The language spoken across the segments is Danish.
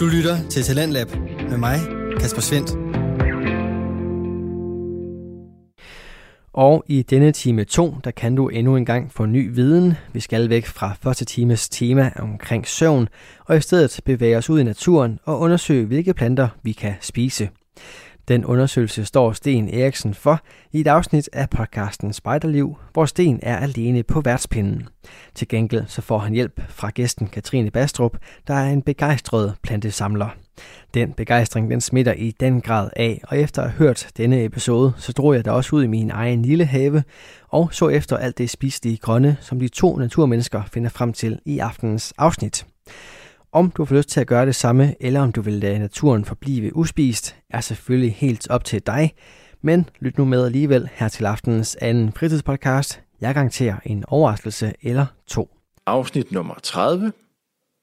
Du lytter til Talentlab med mig, Kasper Svendt. Og i denne time 2, der kan du endnu en gang få ny viden. Vi skal væk fra første times tema omkring søvn, og i stedet bevæge os ud i naturen og undersøge, hvilke planter vi kan spise. Den undersøgelse står Sten Eriksen for i et afsnit af podcasten Spejderliv, hvor Sten er alene på værtspinden. Til gengæld så får han hjælp fra gæsten Katrine Bastrup, der er en begejstret plantesamler. Den begejstring den smitter i den grad af, og efter at have hørt denne episode, så drog jeg da også ud i min egen lille have og så efter alt det spiselige grønne, som de to naturmennesker finder frem til i aftenens afsnit. Om du får lyst til at gøre det samme, eller om du vil lade naturen forblive uspist, er selvfølgelig helt op til dig. Men lyt nu med alligevel her til aftenens anden fritidspodcast. Jeg garanterer en overraskelse eller to. Afsnit nummer 30.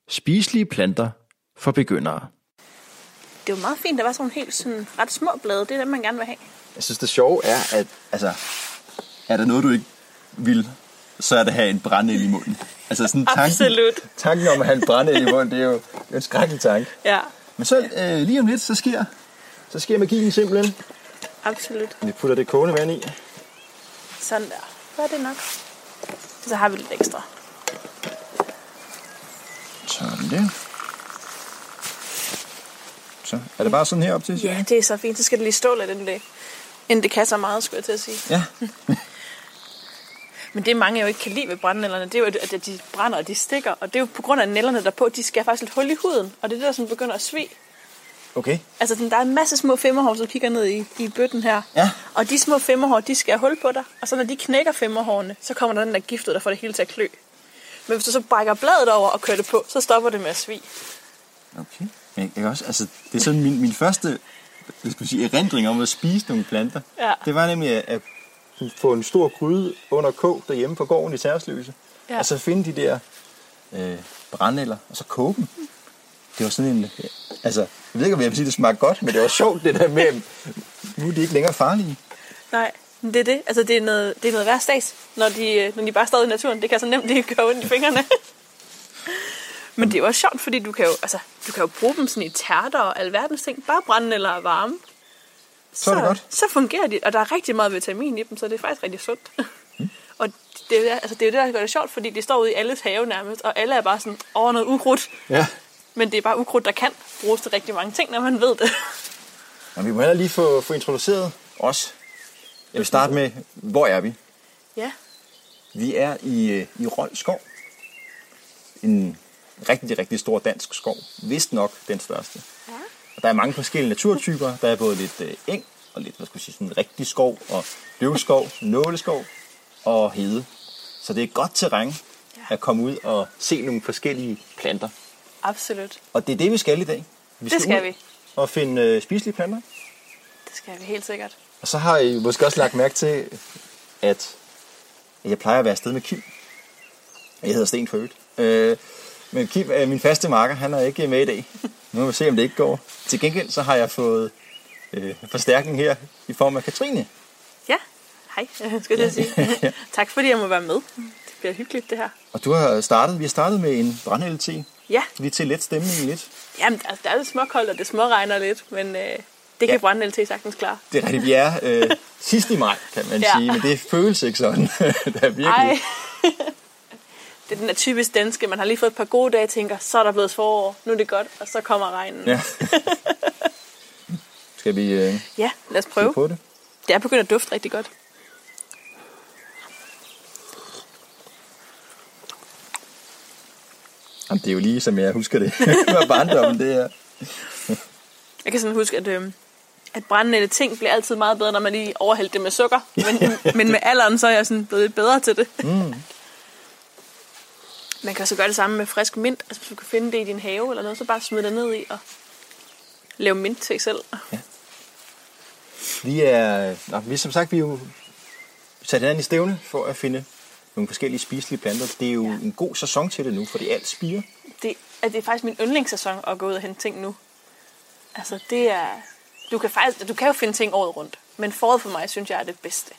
Spiselige planter for begyndere. Det jo meget fint, der var sådan nogle helt sådan ret små blade. Det er dem, man gerne vil have. Jeg synes, det sjove er, at altså, er der noget, du ikke vil, så er det at have en brændenæld i munden. Altså sådan tanken, Absolut. tanken om at have en brændenæld i munden, det er jo det en skrækkelig tanke. Ja, Men så øh, lige om lidt, så sker, så sker magien simpelthen. absolut. Vi putter det kogende vand i. Sådan der. Så er det nok. Så har vi lidt ekstra. Sådan der. Så er det bare sådan her op til? Ja, det er så fint. Så skal det lige stå lidt, inden det, inden det kan så meget, skulle jeg til at sige. Ja. Men det mange jo ikke kan lide ved brændenælderne, det er jo, at de brænder og de stikker. Og det er jo på grund af nælderne derpå, de skal faktisk lidt hul i huden. Og det er det, der sådan begynder at svige. Okay. Altså, den- der er en masse små femmerhår, du kigger ned i, i bøtten her. Ja. Og de små femmerhår, de skal hul på dig. Og så når de knækker femmerhårene, så kommer der den der gift ud, der får det hele til at klø. Men hvis du så brækker bladet over og kører det på, så stopper det med at svige. Okay. Men jeg kan også, altså, det er sådan min, min første skal man sige, erindring om at spise nogle planter. Ja. Det var nemlig at, få en stor gryde under kog derhjemme på gården i Tærsløse. Ja. Og så finde de der øh, brændenælder, og så koge dem. Det var sådan en... Altså, jeg ved ikke, om jeg vil sige, det smagte godt, men det var sjovt, det der med, nu er de ikke længere farlige. Nej, men det er det. Altså, det er noget, det er noget værd stads, når de, øh, når de bare står i naturen. Det kan så nemt lige gøre ondt i fingrene. Men det er jo også sjovt, fordi du kan jo, altså, du kan jo bruge dem sådan i tærter og alverdens ting. Bare brænde eller varme. Så er det godt. Så fungerer de, og der er rigtig meget vitamin i dem, så det er faktisk rigtig sundt. og det er, altså, det er jo det, der gør det sjovt, fordi de står ude i alles have nærmest, og alle er bare sådan, over noget ukrudt. Ja. Men det er bare ukrudt, der kan bruges til rigtig mange ting, når man ved det. Men vi må heller lige få, få introduceret os. Jeg vil starte med, hvor er vi? ja, Vi er i, øh, i Rold skov. En rigtig, rigtig stor dansk skov. Vist nok den største. Ja. Og der er mange forskellige naturtyper. Der er både lidt øh, eng og lidt, hvad skal jeg sige, sådan rigtig skov og løvskov, nåleskov og hede. Så det er et godt terræn at komme ud og se nogle forskellige planter. Absolut. Og det er det, vi skal i dag. Vi Det skal vi. Og finde øh, spiselige planter. Det skal vi helt sikkert. Og så har I måske også lagt mærke til, at jeg plejer at være afsted med Kim. Jeg hedder Sten øvrigt. Øh, men Kim, øh, min faste marker, han er ikke med i dag. Nu må vi se, om det ikke går. Til gengæld så har jeg fået øh, forstærkning her i form af Katrine. Ja, hej, skal jeg sige. tak fordi jeg må være med. Det bliver hyggeligt, det her. Og du har startet, vi har startet med en brændenælde Ja, Lige til let stemning lidt. jamen, altså, der er lidt småkoldt, og det småregner lidt, men øh, det kan Ja. brænde til sagtens klar. Det er rigtigt, vi er øh, sidst i maj, kan man Ja. sige. Men det føles ikke sådan. det er virkelig... Det er den der typisk danske, man har lige fået et par gode dage tænker, så er der blevet forår, nu er det godt, og så kommer regnen. Ja. Skal vi øh, ja lad os prøve prøve. på det? Det er begyndt at dufte rigtig godt. Jamen, det er jo lige, som jeg husker det. Hvad barndommen, det er. Jeg kan sådan huske, at, øh, at brændende ting bliver altid meget bedre, når man lige overhælder det med sukker. Men, men med alderen, så er jeg sådan blevet lidt bedre til det. Mm. Man kan også gøre det samme med frisk mint. Altså hvis du kan finde det i din have eller noget, så bare smid det ned i og lave mint til selv. Vi er, nå, vi, som sagt, vi er jo sat hinanden i stævne for at finde nogle forskellige spiselige planter. Det er jo ja. en god sæson til det nu, fordi alt spiger. Det, er, det er faktisk min yndlingssæson at gå ud og hente ting nu. Altså det er... Du kan, faktisk, du kan jo finde ting året rundt. Men foråret for mig, synes jeg, er det bedste.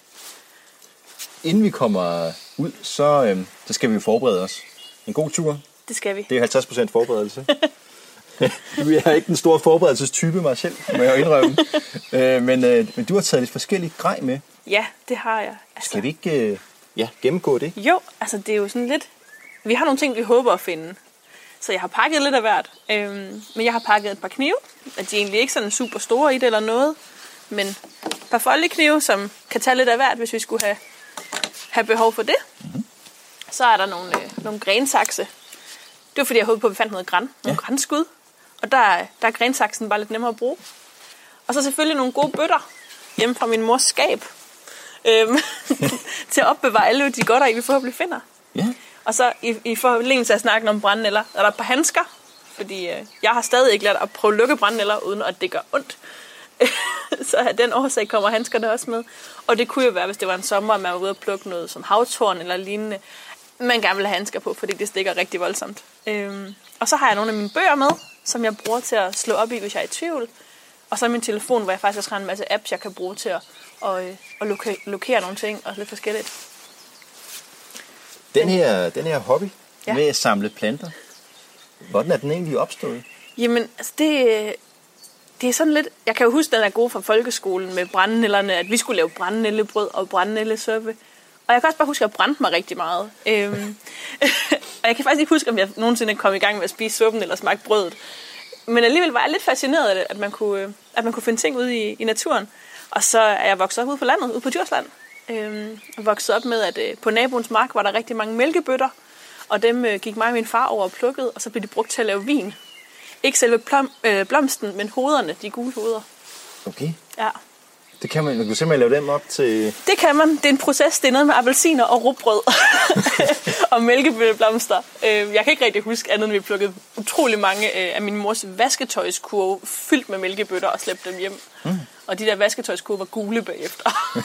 Inden vi kommer ud, så, øhm, så skal vi jo forberede os. En god tur. Det skal vi. Det er 50% forberedelse. Nu er jeg ikke den store forberedelsestype mig selv, må jeg indrømme. øh, men, øh, men du har taget lidt forskellige grej med. Ja, det har jeg. Altså, Skal vi ikke øh, ja, gennemgå det? Jo, altså det er jo sådan lidt... Vi har nogle ting, vi håber at finde. Så jeg har pakket lidt af hvert. Øhm, men jeg har pakket et par knive. At de er egentlig ikke sådan super store i det eller noget. Men et par foldeknive, som kan tage lidt af hvert, hvis vi skulle have, have behov for det. Mm-hmm. Så er der nogle, øh, nogle grensakse. Det var fordi, jeg håbede på, at vi fandt noget græn. Nogle ja. grænskud. Og der, er- der er grensaksen bare lidt nemmere at bruge. Og så selvfølgelig nogle gode bøtter hjemme fra min mors skab. Øhm, til at opbevare alle de godter i, vi forhåbentlig finder. Ja. Og så i, i forlængelse af snakken om brændenælder, er der et par handsker. Fordi øh, jeg har stadig ikke lært at prøve at lukke brændenælder, uden at det gør ondt. så af den årsag kommer handskerne også med. Og det kunne jo være, hvis det var en sommer, at man var ude og plukke noget som havtorn eller lignende. Man gerne vil have handsker på, fordi det stikker rigtig voldsomt. Øhm, og så har jeg nogle af mine bøger med, som jeg bruger til at slå op i, hvis jeg er i tvivl. Og så min telefon, hvor jeg faktisk også har en masse apps, jeg kan bruge til at, og, øh, at loka- lokere nogle ting og lidt forskelligt. Den her, den her hobby Ja. med at samle planter, hvordan er den egentlig opstået? Jamen, altså det, det er sådan lidt... Jeg kan jo huske, den er god fra folkeskolen med brændenælderne, at vi skulle lave brændenældebrød og brændenældesuppe. Og jeg kan også bare huske, at jeg brændte mig rigtig meget. Øhm, og jeg kan faktisk ikke huske, om jeg nogensinde kom i gang med at spise suppen eller smage brødet. Men alligevel var jeg lidt fascineret af det, at man kunne, øh, at man kunne finde ting ude i, i naturen. Og så er jeg vokset op ude på landet, ude på Djursland. Øhm, vokset op med, at øh, på naboens mark var der rigtig mange mælkebøtter. Og dem øh, gik mig og min far over og plukkede, og så blev de brugt til at lave vin. Ikke selve plom, øh, blomsten, men hoderne, de gule hoveder. Okay. Ja. Det kan man, man kan simpelthen lave dem op til... Det kan man. Det er en proces. Det er noget med appelsiner og rugbrød og mælkebøtteblomster. Øh, jeg kan ikke rigtig huske andet, end vi plukkede utrolig mange øh, af min mors vasketøjskurve fyldt med mælkebøtter og slæbte dem hjem. Mm. Og de der vasketøjskurve var gule bagefter.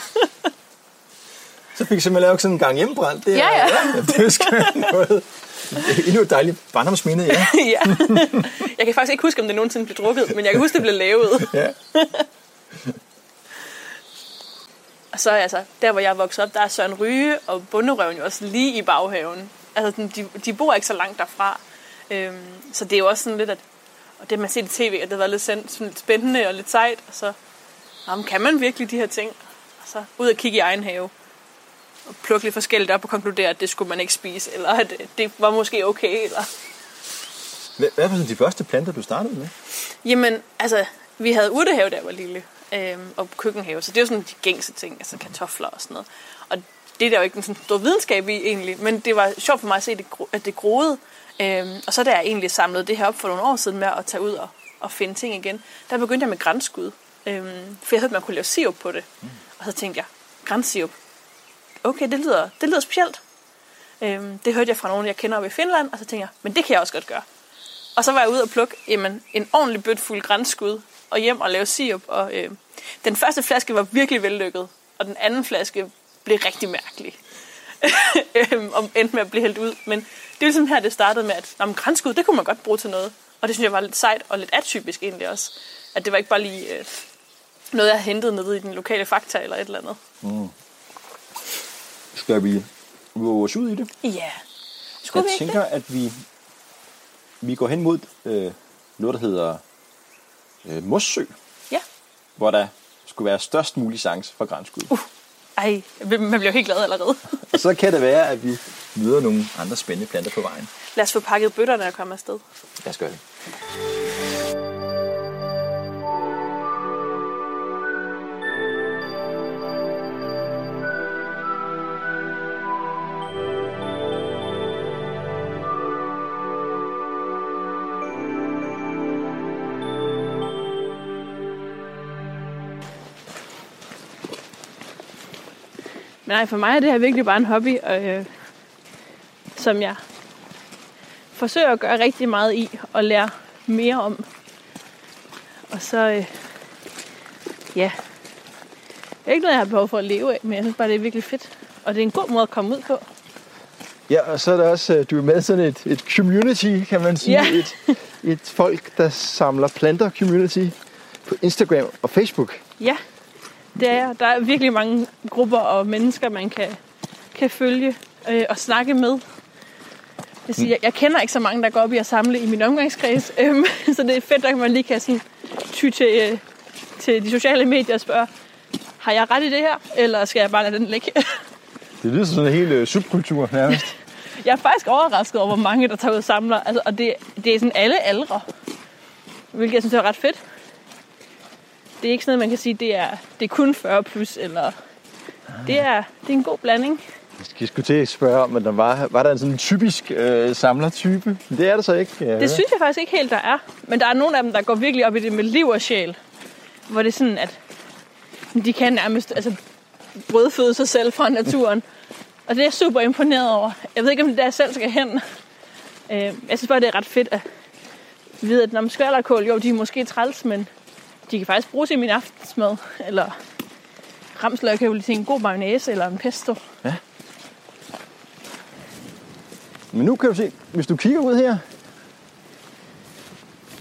Så fik jeg simpelthen lavet sådan en gang hjemmebrændt. Det er, Ja, ja. det er noget. Det er endnu et dejligt barndomsminde, ja. ja. Jeg kan faktisk ikke huske, om det nogensinde blev drukket, men jeg kan huske, det blev lavet. ja. Og så altså, der hvor jeg vokset op, der er Søren Ryge og Bunderøven jo også lige i baghaven. Altså, de, de bor ikke så langt derfra. Øhm, så det er jo også sådan lidt, at og det man ser i tv, at det var lidt, sen- sådan lidt spændende og lidt sejt. Og så, jamen, kan man virkelig de her ting? Så ud og kigge i egen have. Og plukke lidt forskelligt op og konkludere, at det skulle man ikke spise. Eller at det- var måske okay. Eller Hvad var så de første planter, du startede med? Jamen, altså, vi havde urtehave, da jeg var lille, øhm, og køkkenhave, så det er jo sådan de gængse ting, altså kartofler og sådan noget. Og det er der jo ikke en sådan stor videnskab i egentlig, men det var sjovt for mig at se, at det, at det groede. Øhm, og så da jeg egentlig samlede det her op for nogle år siden med at tage ud og, og finde ting igen, der begyndte jeg med grænskud. Øhm, for jeg hørte, man kunne lave sirup på det. Mm. Og så tænkte jeg, grænsirup, okay, det lyder, det lyder specielt. Øhm, det hørte jeg fra nogen, jeg kender oppe i Finland, og så tænkte jeg, men det kan jeg også godt gøre. Og så var jeg ude og plukke jamen, en ordentlig bødt fuld grænskud og hjem og lave sirup. Og, øh, den første flaske var virkelig vellykket, og den anden flaske blev rigtig mærkelig. Øhm, og endte med at blive hældt ud. Men det er ligesom her, det startede med, at nå, men grænskud, det kunne man godt bruge til noget. Og det synes jeg var lidt sejt og lidt atypisk egentlig også. At det var ikke bare lige øh, noget, jeg hentede nede i den lokale fakta eller et eller andet. Skal vi våge os ud i det? Ja. Skulle Jeg vi tænker, at vi, vi går hen mod øh, noget, der hedder øh, Mossø, det? Ja. hvor der skulle være størst mulig chance for grænskud. Uh. Ej, man bliver helt glad allerede. Og så kan det være, at vi møder nogle andre spændende planter på vejen. Lad os få pakket bøtterne og komme afsted. Lad os gøre det. Nej, for mig er det her virkelig bare en hobby, og, øh, som jeg forsøger at gøre rigtig meget i og lære mere om. Og så, øh, ja, det er ikke noget, jeg har behov for at leve af, men jeg synes bare, det er virkelig fedt. Og det er en god måde at komme ud på. Ja, og så er der også, øh, du er med sådan et, et community, kan man sige. Ja. Et, et folk, der samler planter community på Instagram og Facebook. Ja, det er der er virkelig mange grupper og mennesker, man kan, kan følge øh, og snakke med. Det siger, jeg, jeg kender ikke så mange, der går op i at samle i min omgangskreds, øhm, så det er fedt, at man lige kan sådan, ty til, øh, til de sociale medier og spørge, har jeg ret i det her, eller skal jeg bare lade den ligge? Det lyder som sådan en hel øh, subkultur nærmest. Jeg er faktisk overrasket over, hvor mange, der tager ud og samler. Altså, og det, det er sådan alle aldre. Hvilket jeg synes er ret fedt. Det er ikke sådan noget, man kan sige, det er, det er kun 40 plus, eller... Det er, det er en god blanding. Jeg skulle til at spørge om, men der var, var der en sådan typisk øh, samlertype? Det er der så ikke. Det synes jeg faktisk ikke helt, der er. Men der er nogle af dem, der går virkelig op i det med liv og sjæl. Hvor det er sådan, at de kan nærmest altså, brødføde sig selv fra naturen. Og det er jeg super imponeret over. Jeg ved ikke, om det er der, jeg selv skal hen. Øh, jeg synes bare, det er ret fedt at vide, at når man skvallerkål, jo, de er måske træls, men de kan faktisk bruges i min aftensmad. Eller ramsløg kan jo til en god mayonnaise eller en pesto. Men nu kan du se, hvis du kigger ud her,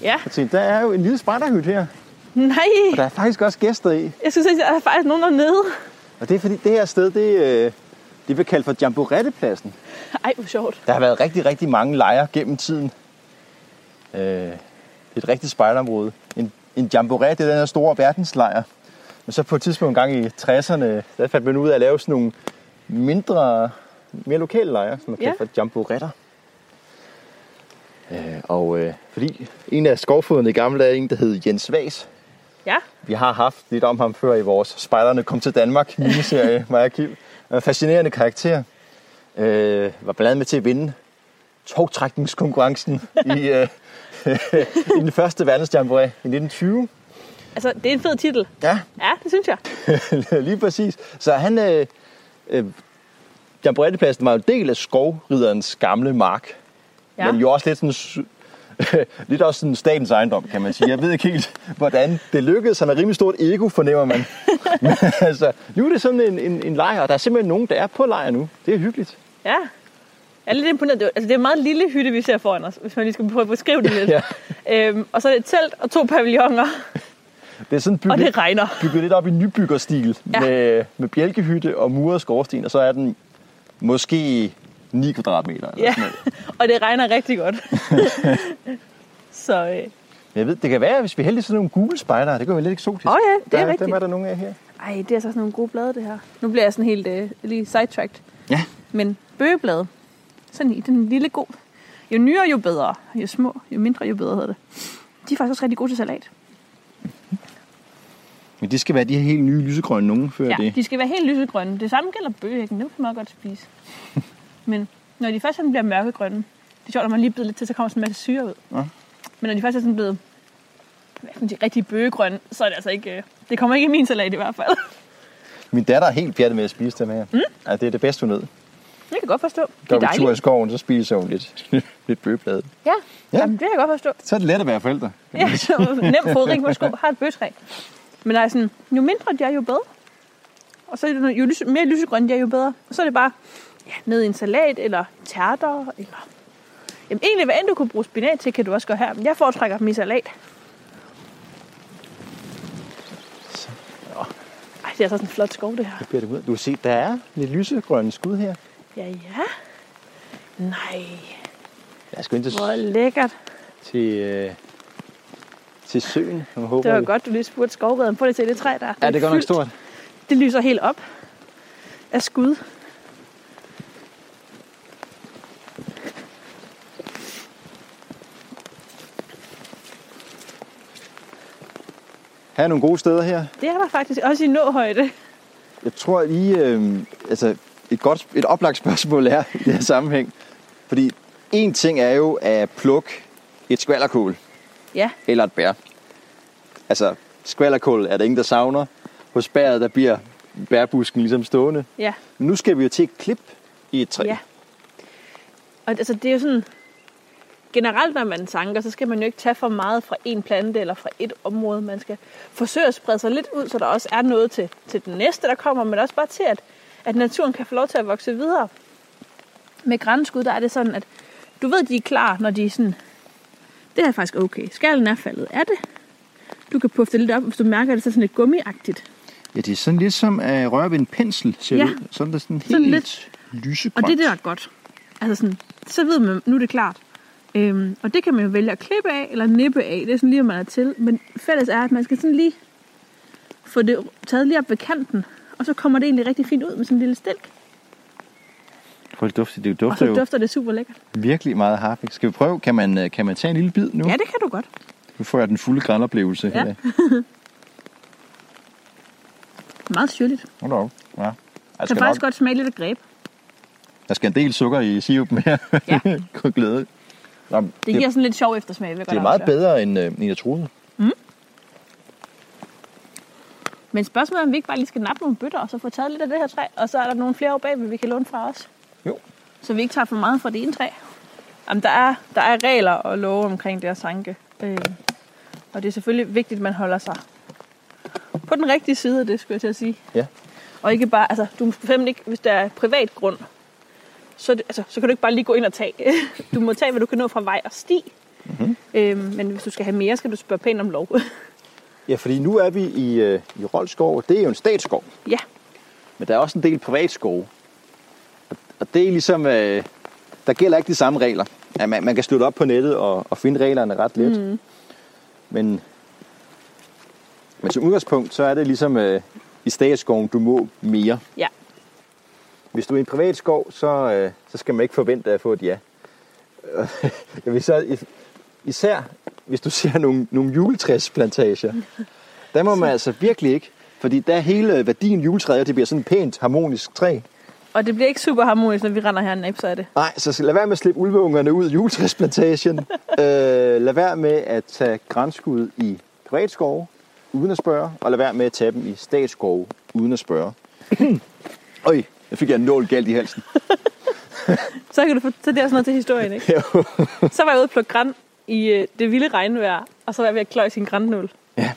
Ja, se, der er jo en lille spejderhytte her. nej. Og der er faktisk også gæster i. Jeg synes, at der er faktisk nogen dernede. Og det er fordi, det her sted, det, øh, det bliver kaldt for Jamborettepladsen. Ej, hvor sjovt. Der har været rigtig, rigtig mange lejre gennem tiden. Øh, det er et rigtigt spejderområde. En, en jamboree, det er den her store verdenslejr. Men så på et tidspunkt en gang i 60'erne, der fandt man ud af at lave sådan nogle mindre, mere lokale lejre, som kaldt Ja. for jamboretter. Øh, og øh, fordi en af skovfodene i gamle dage en, der hed Jens Vas. Ja, Vi har haft lidt om ham før i vores Spejderne kom til Danmark miniserie, og Kim. En fascinerende karakter. Øh, var blandt andet med til at vinde togtrækningskonkurrencen i, øh, i den første verdensjamboree i 1920. altså, det er en fed titel. Ja, Ja, det synes jeg. lige præcis. Så han... Øh, øh, Jamborettepladsen var jo en del af skovriderens gamle mark. Ja. Men jo også lidt sådan... lidt også sådan statens ejendom, kan man sige. Jeg ved ikke helt, hvordan det lykkedes. Han har rimelig stort ego, fornemmer man. Men altså, nu er det sådan en, en, en lejr, og der er simpelthen nogen, der er på lejr nu. Det er hyggeligt. Ja. Jeg er lidt imponeret. Det er, altså, det er en meget lille hytte, vi ser foran os, hvis man lige skal prøve at beskrive det lidt. Ja. øhm, og så er det et telt og to pavilloner, Det er sådan og bygget, det regner. bygget lidt op i nybyggerstil Ja. med, med bjælkehytte og muret skorsten, og så er den måske 9 kvadratmeter. Eller Ja, sådan noget. og det regner rigtig godt. så, øh, Men Jeg ved, det kan være, hvis vi heldige sådan nogle Google spejdere, det kan være lidt eksotisk. Åh ja, det er der, rigtigt. Dem er der nogle af her. ej, det er altså sådan nogle gode blade, det her. Nu bliver jeg sådan helt øh, lige sidetracked. Ja. Men bøgeblade, sådan i den lille god. Jo nyere, jo bedre. Jo små, jo mindre, jo bedre hedder det. De er faktisk også rigtig gode til salat. Men det skal være de her helt nye lysegrønne nogen, før Ja, det. de skal være helt lysegrønne. Det samme gælder bøgeæggen. Dem kan man godt spise. Men når de først sådan bliver mørkegrønne, det er sjovt, når man lige bider lidt til, så kommer sådan en masse syre ud. Ja. Men når de først er sådan blevet hvad sige, rigtig bøgegrønne, så er det altså ikke... øh, Det kommer ikke i min salat i hvert fald. Min datter er helt pjattet med at spise dem her. Mm. Ja, det er det bedste, hun ved. Jeg kan godt forstå. Det Går vi tur i skoven, så spiser hun lidt, lidt bøgeblade. Ja, Ja. ja. Jamen, det kan jeg godt forstå. Så er det let at være forældre. Ja, så nemt fodring på sko. Har et bøgetræ. Men altså, jo mindre de er, jo bedre. Og så er det, jo lyse, mere lysegrønne de er, jo bedre. Og så er det bare ja, ned i en salat, eller tærter, eller... Jamen egentlig, hvad end du kunne bruge spinat til, kan du også gøre her. Men jeg foretrækker dem i salat. Ej, det er altså sådan en flot skov, det her. Så bliver det ud. Du kan se, der er lidt lysegrønne skud her. Ja, ja. Nej, Jeg skal ind til, hvor lækkert. til, øh, til søen. Jeg håber, Det var godt, du lige spurgte skovredden. Prøv lige se det træ der. Ja, det er godt nok stort. Det lyser helt op af skud. Her er nogle gode steder her. Det er der faktisk også i nåhøjde. Jeg tror lige, øh, altså et godt, et oplagt spørgsmål er i det her sammenhæng. Fordi en ting er jo at plukke et skvallerkål Ja, eller et bær. Altså, skvallerkål er der ingen, der savner. Hos bæret, der bliver bærbusken ligesom stående. ja, Men nu skal vi jo til et klip i et træ. ja. Og altså, det er jo sådan... Generelt, når man tanker, så skal man jo ikke tage for meget fra en plante eller fra et område. Man skal forsøge at sprede sig lidt ud, så der også er noget til, til den næste, der kommer, men også bare til, at, at naturen kan få lov til at vokse videre. Med grænskud, der er det sådan, at du ved, de er klar, når de er sådan... Det er faktisk okay. Skallen er faldet. Er det? Du kan puffe det lidt op, hvis du mærker, at det er sådan lidt gummiagtigt. Ja, det er sådan lidt som at røre ved en pensel, ser Ja. ud. Sådan, der er sådan helt Sådan lidt lysegrønt. Og det er det, der er godt. Altså sådan, så ved man, nu er det klart. Øhm, og det kan man jo vælge at klippe af, eller nippe af. Det er sådan lige, om man er til. Men fælles er, at man skal sådan lige få det taget lige op ved kanten. Og så kommer det egentlig rigtig fint ud med sådan en lille stilk. Prøv at dufte. Det Og dufter så jo dufter det super lækkert. virkelig meget harpik. Skal vi prøve? Kan man, øh, kan man tage en lille bid nu? Ja, det kan du godt. Nu får jeg den fulde grænoplevelse. Ja. her. Meget syrligt. Hold op. Ja. Jeg Kan faktisk nok, godt smage lidt af greb. der skal en del sukker i sirupen her. Ja. God glæde. Nå, det, Det giver sådan lidt sjov eftersmag. jeg det er meget bedre, end, øh, end jeg troede. Men spørgsmålet er, om vi ikke bare lige skal nappe nogle bøtter, og så få taget lidt af det her træ, og så er der nogle flere år bagved, vi kan låne fra os. Jo. Så vi ikke tager for meget fra det ene træ. Jamen, der er, der er regler og love omkring det at sanke. Øh, og det er selvfølgelig vigtigt, at man holder sig på den rigtige side af det, skulle jeg til at sige. Ja. Og ikke bare, altså, du må ikke, hvis der er privat grund, så, det, altså, så kan du ikke bare lige gå ind og tage. Du må tage, hvad du kan nå fra vej og sti. Mhm. Mm-hmm. Øh, men hvis du skal have mere, skal du spørge pænt om lov. Ja, fordi nu er vi i, øh, i Roldskov. Det er jo en statsskov. ja, Men der er også en del privatskove. Og, og det er ligesom, øh, der gælder ikke de samme regler. Ja, man, man kan slutte op på nettet og, og finde reglerne ret let. Mm. Men, men som udgangspunkt, så er det ligesom øh, i statsskoven, du må mere. ja. Hvis du er i en privat skov, så, øh, så skal man ikke forvente at få et ja. Jeg vil så, is- især hvis du ser nogle, nogle juletræsplantager, der må man altså virkelig ikke. Fordi der er hele værdien juletræet, og det bliver sådan et pænt harmonisk træ. Og det bliver ikke super harmonisk, når vi render her og så er det. Nej, så lad være med at slippe ulveungerne ud i juletræsplantagen. øh, lad være med at tage grænskud i privatskove uden at spørge, og lad være med at tage dem i statsskove uden at spørge. Øj, jeg fik jeg en nål galt i halsen. Så kan du få så det er sådan noget til historien, ikke? så var jeg ude og plukke græn i øh, det vilde regnvejr, og så var jeg ved at kløje sin grænnål. Ja,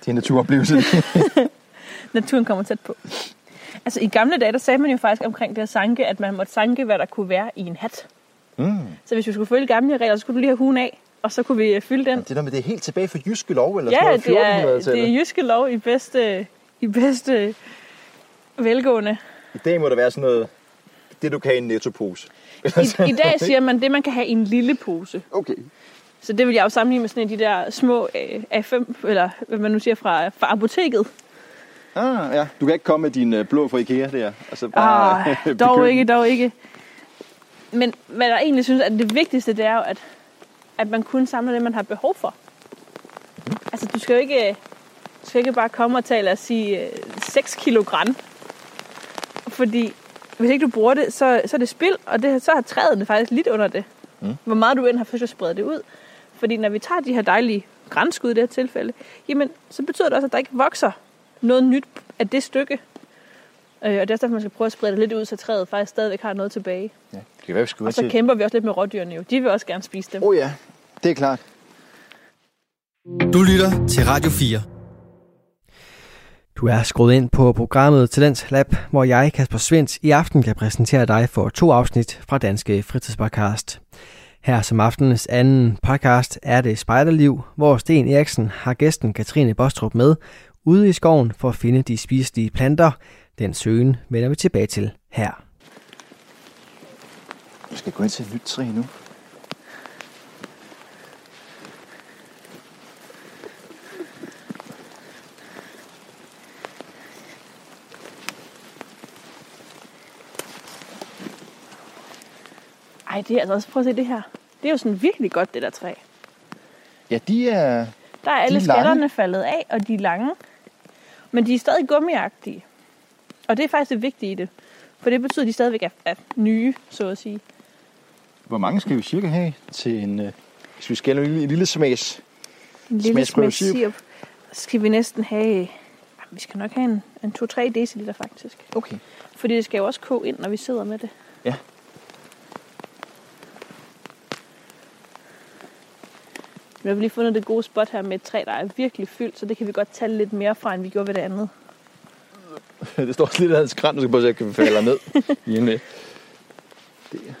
det er en naturoplevelse. Naturen kommer tæt på. Altså i gamle dage, der sagde man jo faktisk omkring det at sanke, at man måtte sanke, hvad der kunne være i en hat. mm. Så hvis vi skulle følge gamle regler, så skulle du lige have hugen af, og så kunne vi øh, fylde den. Det der med, det er helt tilbage fra jyske lov, eller Ja, sådan det er, noget, 1400-tallet. det er jyske lov i bedste, i bedste velgående. I dag må der være sådan noget, det du kan i en nettopose. I, I dag siger man det, man kan have i en lille pose. Okay. Så det vil jeg jo sammenligne med sådan en af de der små øh, A5, eller hvad man nu siger, fra, fra apoteket. Ah, ja. Du kan ikke komme med din øh, blå fra Ikea der. Og så bare Ah, dog begynde. ikke, dog ikke. Men hvad jeg egentlig synes, at det vigtigste, det er jo, at, at man kun samler det, man har behov for. Altså, du skal jo ikke, du skal ikke bare komme og tage, lad os sige, øh, 6 kilo græn. Fordi hvis ikke du bruger det, så, så er det spild, og det, så har træet faktisk lidt under det. Mm. Hvor meget du end har forsøgt at sprede det ud. Fordi når vi tager de her dejlige grænskud i det her tilfælde, jamen, så betyder det også, at der ikke vokser noget nyt af det stykke. Øh, og det er derfor, man skal prøve at sprede det lidt ud, så træet faktisk stadigvæk har noget tilbage. Ja, det kan være, vi skal Og så til... kæmper vi også lidt med rådyrene jo. De vil også gerne spise dem. Oh, ja, det er klart. Du lytter til Radio 4. Du er skruet ind på programmet Talents Lab, hvor jeg, Kasper Svens, i aften kan præsentere dig for to afsnit fra Danske Fritidspodcast. Her som aftenens anden podcast er det Spejderliv, hvor Sten Eriksen har gæsten Katrine Bostrup med ude i skoven for at finde de spiselige planter. Den søgen vender vi tilbage til her. Vi skal gå ind til et nyt træ nu. Ej, det er altså også, prøv at se det her. Det er jo sådan virkelig godt, det der træ. Ja, de er... Der er alle De er skatterne faldet af, og de er lange. Men de er stadig gummiagtige. Og det er faktisk det vigtige i det. For det betyder, at de stadigvæk er, er nye, så at sige. Hvor mange skal vi cirka have til en... Øh, hvis vi skal have en lille, en lille smags... En lille smæk sirup. Skal vi næsten have... Vi skal nok have en, en 2-3 dl faktisk. Okay. Fordi det skal jo også koge ind, når vi sidder med det. Ja. Vi har lige fundet det gode spot her med et træ, der er virkelig fyldt, så det kan vi godt tage lidt mere fra, end vi gjorde ved det andet. det står også lidt af hans kran, du skal at se, om vi falder ned. Lige lidt.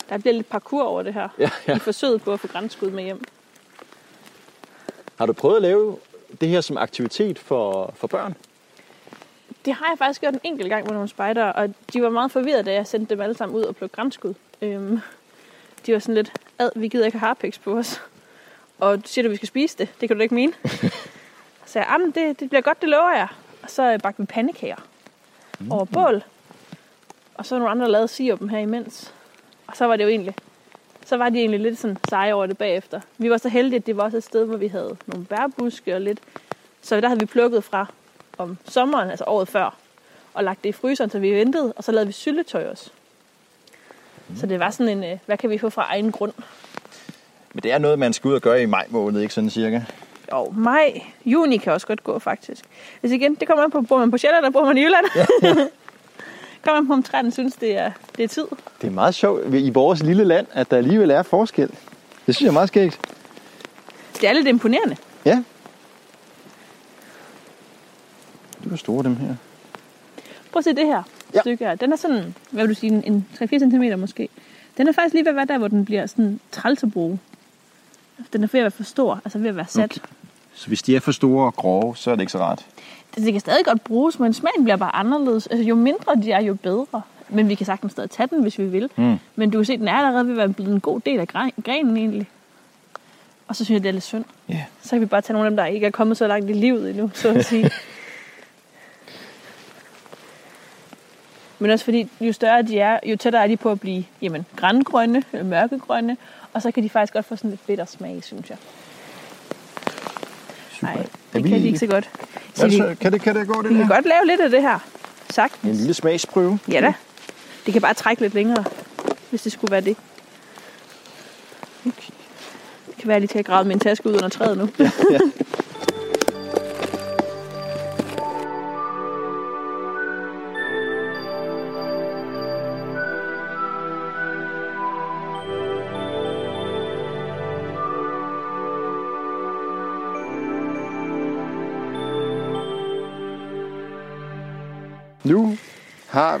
Der bliver lidt parkour over det her. Ja, ja. I forsøget på at få grænskud med hjem. Har du prøvet at lave det her som aktivitet for, for børn? Det har jeg faktisk gjort en enkelt gang med nogle spejdere, og de var meget forvirrede, da jeg sendte dem alle sammen ud og plukke grænskud. Øhm, de var sådan lidt, ad, vi gider ikke have harpiks på os. Og du siger du, vi skal spise det. Det kan du da ikke mene. så jeg, jamen, det, det bliver godt, det lover jeg. Og så øh, bagte vi pandekager mm. over bål. Og så nogle andre, der lavede sirupen her imens. Og så var det jo egentlig, så var de egentlig lidt sådan seje over det bagefter. Vi var så heldige, at det var også et sted, hvor vi havde nogle bærbuske og lidt. Så der havde vi plukket fra om sommeren, altså året før, og lagt det i fryseren, så vi ventede, og så lavede vi syltetøj også. Så det var sådan en, øh, hvad kan vi få fra egen grund? Men det er noget, man skal ud og gøre i maj måned, ikke sådan cirka? Jo, maj, juni kan også godt gå faktisk. Hvis igen, det kommer an på, bor man på Sjælland, eller bor man i Jylland? Ja. kommer man på, om træden synes, det er, det er tid. Det er meget sjovt i vores lille land, at der alligevel er forskel. Det synes jeg er meget skægt. Det er lidt imponerende. Ja. Det er store, dem her. Prøv at se det her Ja. stykke her. Den er sådan, hvad vil du sige, en- en 3-4 cm måske. Den er faktisk lige ved at være der, hvor den bliver sådan træls at bruge. Den er ved at være for stor, altså ved at være sat. Okay. Så hvis de er for store og grove, så er det ikke så rart. Det, det kan stadig godt bruges, men smagen bliver bare anderledes. Altså, jo mindre de er, jo bedre. Men vi kan sagtens stadig tage den, hvis vi vil. Mm. Men du kan se, den er allerede ved at være blevet en god del af gre- grenen egentlig. Og så synes jeg, det er lidt synd. Ja. Så kan vi bare tage nogle af dem, der ikke er kommet så langt i livet endnu, så at sige. Men også fordi, jo større de er, jo tættere er de på at blive jamen, grængrønne, eller mørkegrønne. Og så kan de faktisk godt få sådan lidt bitter smag, synes jeg. Nej, det vi- kan de ikke så godt. Så Ja, vi, kan, det, kan det gå, det vi kan godt lave lidt af det her. Sagt. En lille smagsprøve. Ja da. Det kan bare trække lidt længere, hvis det skulle være det. Okay. Det kan være, at jeg lige til at grave min taske ud under træet nu. Nu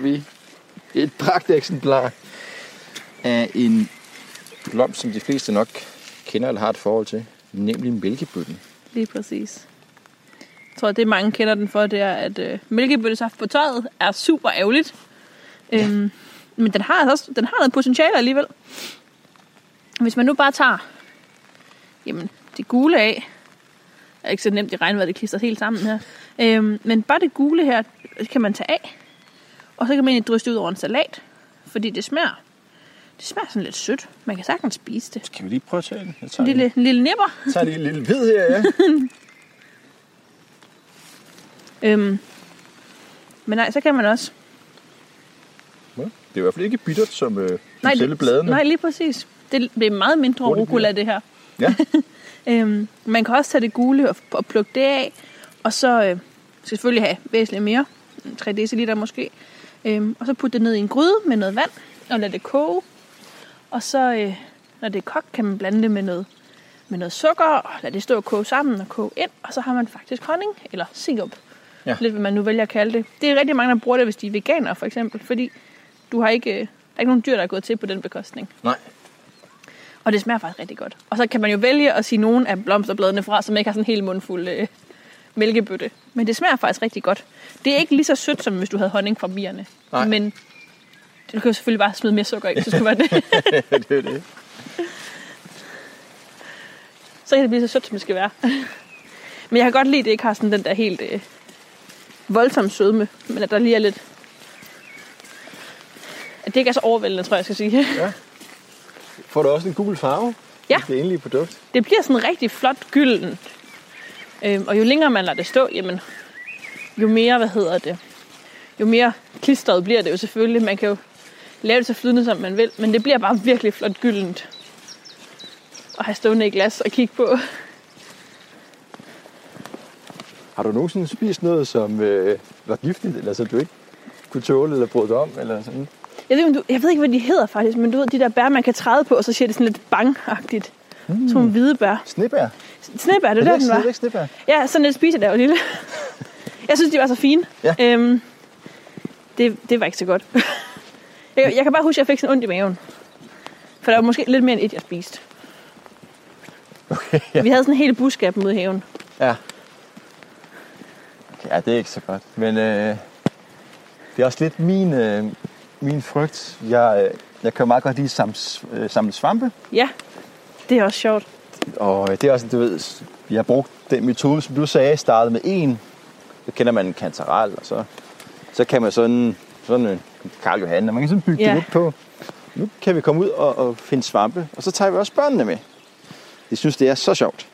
vi et pragteksemplar af en blomst, som de fleste nok kender eller har et forhold til, nemlig mælkebøtten. Lige præcis. Jeg tror, det mange kender den for, det er, at øh, mælkebøttesaft på tøjet er super ærgerligt. Ja. Øhm, men den har, altså også, den har noget potentiale alligevel. Hvis man nu bare tager jamen, det gule af, er ikke så nemt i regnvejr, det klistrer helt sammen her. Øhm, men bare det gule her, kan man tage af. Og så kan man egentlig drysse det ud over en salat. Fordi det smager, det smager sådan lidt sødt. Man kan sagtens spise det. Skal vi lige prøve at tage den? Jeg En tager, lille, en lille nipper. lige, tager lige en lille hvid her, ja. Øhm, men nej, så kan man også... det er i hvert fald ikke bittert som, øh, som Nej, selve bladene. nej, lige præcis. Det, det er meget mindre Hurtigt rucola, det her. Ja. Øhm, man kan også tage det gule og, og plukke det af. Og så øh, selvfølgelig have væsentligt mere. 3 dl måske. Øhm, og så putte det ned i en gryde med noget vand. Og lade det koge. Og så, øh, når det er kogt, kan man blande det med noget, med noget sukker. Og lade det stå og koge sammen og koge ind. Og så har man faktisk honning eller sirup. Ja. Lidt hvad man nu vælger at kalde det. Det er rigtig mange, der bruger det, hvis de er veganere for eksempel. Fordi du har ikke, øh, der er ikke nogen dyr, der er gået til på den bekostning. Nej. Og det smager faktisk rigtig godt. Og så kan man jo vælge at sige nogle af blomsterbladene fra, som ikke har sådan en helt mundfuld øh, mælkebøtte. Men det smager faktisk rigtig godt. Det er ikke lige så sødt, som hvis du havde honning fra bierne. Nej. Men du kan jo selvfølgelig bare smide mere sukker i, det skulle være det. det er det. så kan det blive så sødt, som det skal være. Men jeg kan godt lide, at det ikke har sådan den der helt øh, voldsomme sødme. Men at der lige er lidt... At det ikke er så overvældende, tror jeg, jeg skal sige. Får du også en gul farve? Ja. Det endelige produkt. det bliver sådan rigtig flot gylden. Øhm, og jo længere man lader det stå, jamen, jo mere, hvad hedder det, jo mere klistret bliver det jo selvfølgelig. Man kan jo lave det så flydende, som man vil, men det bliver bare virkelig flot gyldent. At have stående i glas og kigge på. Har du nogensinde spist noget, som øh, var giftigt, eller som du ikke kunne tåle eller brød om? Eller sådan? Jeg ved, du, jeg ved ikke, hvad de hedder faktisk, men du ved, de der bær, man kan træde på, og så siger det sådan lidt bangagtigt. Mm. Nogle hvide bær. Snebær? Snebær, det var der, den er var. ikke snebær? Ja, sådan lidt spiser der jo lille. Jeg synes, de var så fine. Ja. Øhm, det, det var ikke så godt. jeg, jeg kan bare huske, at jeg fik sådan ondt i maven. For der var måske lidt mere end et, jeg spiste. Okay, ja. Vi havde sådan en hel buskab ude i haven. ja. Okay, ja, det er ikke så godt. Men øh, det er også lidt min, øh, min frygt. Jeg, øh, Jeg kan meget godt lide samle, øh, samle svampe. Ja, det er også sjovt. Og øh, det er også, du ved, vi har brugt den metode, som du sagde, startede med en. Så kender man en kantaral, og så, så kan man sådan, sådan en Karl Johan, og man kan sådan bygge Ja. det lidt på. Nu kan vi komme ud og, og finde svampe, og så tager vi også børnene med. De synes, det er så sjovt.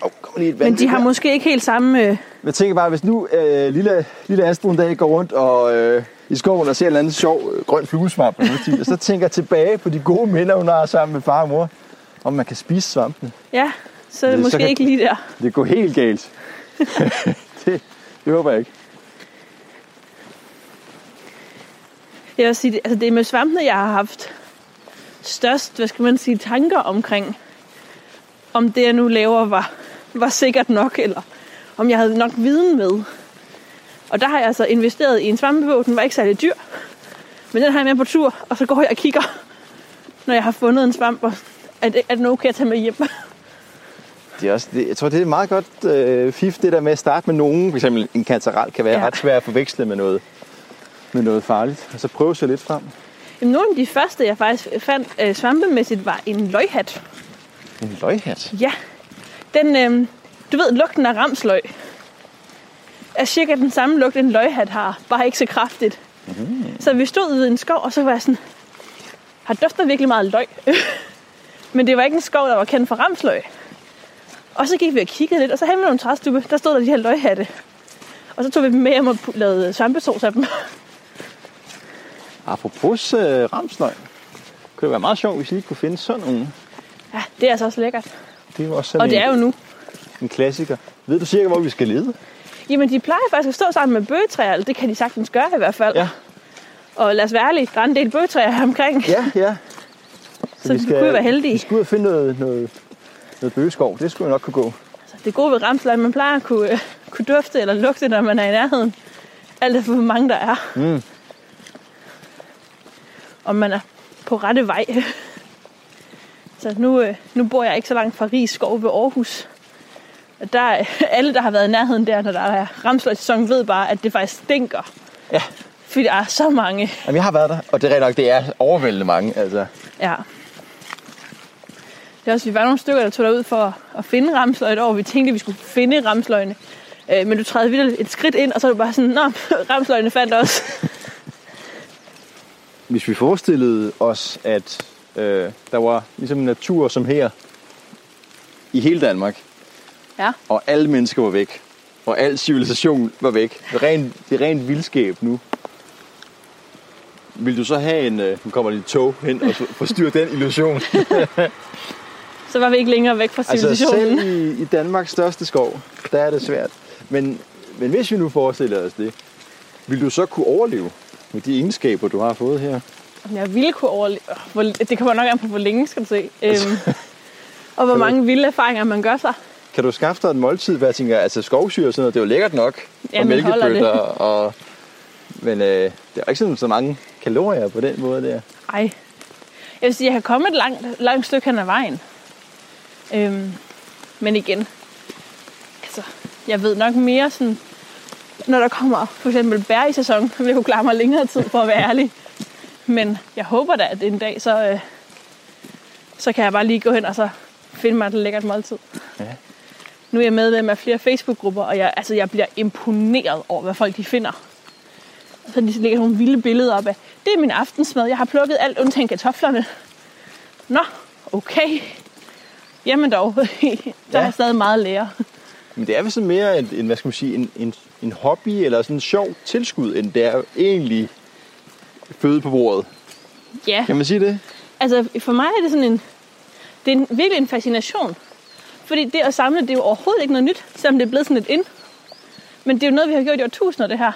Oh, kommer lige et Men de har her. måske ikke helt samme... Øh, Jeg tænker bare, hvis nu øh, lille, lille Astrid en dag går rundt og, øh, i skoven og ser en eller anden sjov øh, grøn fluesvamp, og så tænker jeg tilbage på de gode minder, hun har sammen med far og mor, om man kan spise svampene. ja, så er det Det- måske kan- ikke lige der. Det går helt galt. det, det håber jeg ikke. Jeg vil sige, altså det er med svampene, jeg har haft størst, hvad skal man sige, tanker omkring, om det, jeg nu laver, var, var sikkert nok, eller om jeg havde nok viden med. Og der har jeg altså investeret i en svampebog, den var ikke særlig dyr, men den har jeg med på tur, og så går jeg og kigger, når jeg har fundet en svamp, og er det, er det okay at tage med hjem? Det er også, det, jeg tror, det er et meget godt øh, fif, det der med at starte med nogen. For eksempel en kantaral kan være Ja. ret svær at forveksle med noget, med noget farligt. Og så prøve sig lidt frem. Jamen, nogle af de første, jeg faktisk fandt øh, svampemæssigt, var en løghat. En løghat. Ja, den, øh, du ved, lugten af ramsløg er cirka den samme lugt, en løghat har, bare ikke så kraftigt. Mm. Så vi stod ved en skov, og så var jeg sådan, har dufter virkelig meget løg. Men det var ikke en skov, der var kendt for ramsløg. Og så gik vi og kiggede lidt, og så hen med nogle træstube, der stod der de her løghatte. Og så tog vi dem med hjem og lavede svampesauce af dem. Apropos øh, ramsløg. Kunne det være meget sjovt, hvis I lige kunne finde sådan nogle. Ja, det er altså også lækkert. Det er jo også sådan Og det en, er jo nu. en klassiker. Ved du cirka, hvor vi skal lede? Jamen, de plejer faktisk at stå sammen med bøgetræer, eller det kan de sagtens gøre i hvert fald. Ja. Og lad os være ærlige, der er en del bøgetræer her omkring. Ja, ja. Så vi kunne jo være heldige. Vi skal ud og finde noget, noget, noget bøgeskov. Det skulle nok kunne gå. Det gode ved ramsløg, man plejer at kunne, øh, kunne dufte eller lugte, når man er i nærheden. Alt efter, hvor mange der er. Mm. Om man er på rette vej. Så nu, øh, nu bor jeg ikke så langt fra Ries skov ved Aarhus. Og der, er- alle, der har været i nærheden der, når der er ramsløgsæson, ved bare, at det faktisk stinker. Ja. Fordi der er så mange. Jamen, jeg har været der, og det er nok, det er overvældende mange. Altså. Ja. Det er også, vi var nogle stykker, der tog derud for at finde ramsløg år. Vi tænkte, at vi skulle finde ramsløgene. Øh, men du træder vildt et skridt ind, og så er du bare sådan, Nå, ramsløgene fandt os. Hvis vi forestillede os, at øh, der var ligesom natur som her i hele Danmark, Ja. og alle mennesker var væk, og al civilisation var væk, det er rent, det er rent vildskab nu, vil du så have en, øh, kommer lige et tog hen og forstyrre den illusion? Så var vi ikke længere væk fra altså civilisationen. selv i, i Danmarks største skov, der er det svært. Men, men hvis vi nu forestiller os det, vil du så kunne overleve med de egenskaber, du har fået her? Jeg ville kunne overleve. Det kommer nok an på, hvor længe skal du se. Øhm, og hvor mange vilde erfaringer man gør sig. Kan du skaffe dig et måltid, hvad jeg tænker, altså skovsyre og sådan noget, det er jo lækkert nok, Ja, og mælkebøtter, og, men øh, det er ikke sådan så mange kalorier på den måde der. Ej. Jeg vil sige, jeg har kommet et langt, langt stykke hen ad vejen. Øhm, men igen, altså, jeg ved nok mere sådan, når der kommer for eksempel bær i sæson, så vil jeg kunne klare mig længere tid, for at være ærlig. Men jeg håber da, at en dag, så, øh, så kan jeg bare lige gå hen og så finde mig et lækkert måltid. Ja. Nu er jeg medlem af flere Facebook-grupper, og jeg, altså, jeg bliver imponeret over, hvad folk de finder. Så de lægger nogle vilde billeder op af, det er min aftensmad, jeg har plukket alt undtagen kartoflerne. Nå, okay. Jamen dog, der Ja. er stadig meget at lære. Men det er vist sådan mere en, en, hvad skal man sige, en, en, en hobby eller sådan en sjov tilskud, end det er egentlig føde på bordet. Ja, Kan man sige det? altså for mig er det sådan en, det er en, virkelig en fascination. Fordi det at samle, det er jo overhovedet ikke noget nyt, selvom det er blevet sådan et ind. Men det er jo noget, vi har gjort i årtusinder, det her.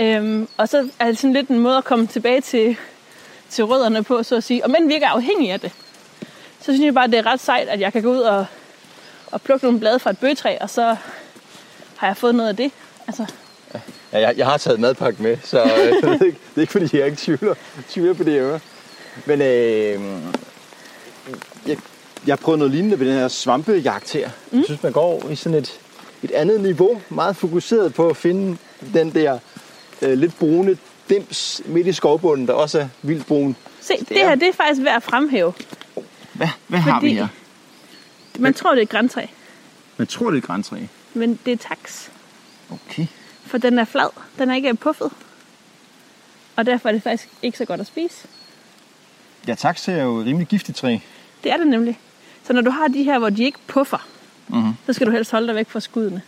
Øhm, og så er det sådan lidt en måde at komme tilbage til, til rødderne på, så at sige. Og men vi ikke er afhængige af det. Så synes jeg bare, det er ret sejt, at jeg kan gå ud og, og plukke nogle blade fra et bøgetræ, og så har jeg fået noget af det. Altså, Ja, jeg, jeg har taget madpakke med, så øh, det, er ikke, det er ikke fordi, jeg ikke tvivler, tvivler på det, hører. Men øh, jeg, jeg har prøvet noget lignende ved den her svampejagt her. Mm. Jeg synes, man går i sådan et, et andet niveau, meget fokuseret på at finde den der øh, lidt brune dims midt i skovbunden, der også er vildt brun. Se, det, det her det er faktisk værd at fremhæve. Hvad, hvad har vi her? Man tror, det er et græntræ, Man tror, det er et græntræ. men det er tax. Okay. For den er flad. Den er ikke puffet. Og derfor er det faktisk ikke så godt at spise. Ja, tax er jo et rimelig giftigt træ. Det er det nemlig. Så når du har de her, hvor de ikke puffer, Mhm. så skal du helst holde dig væk fra skuddene.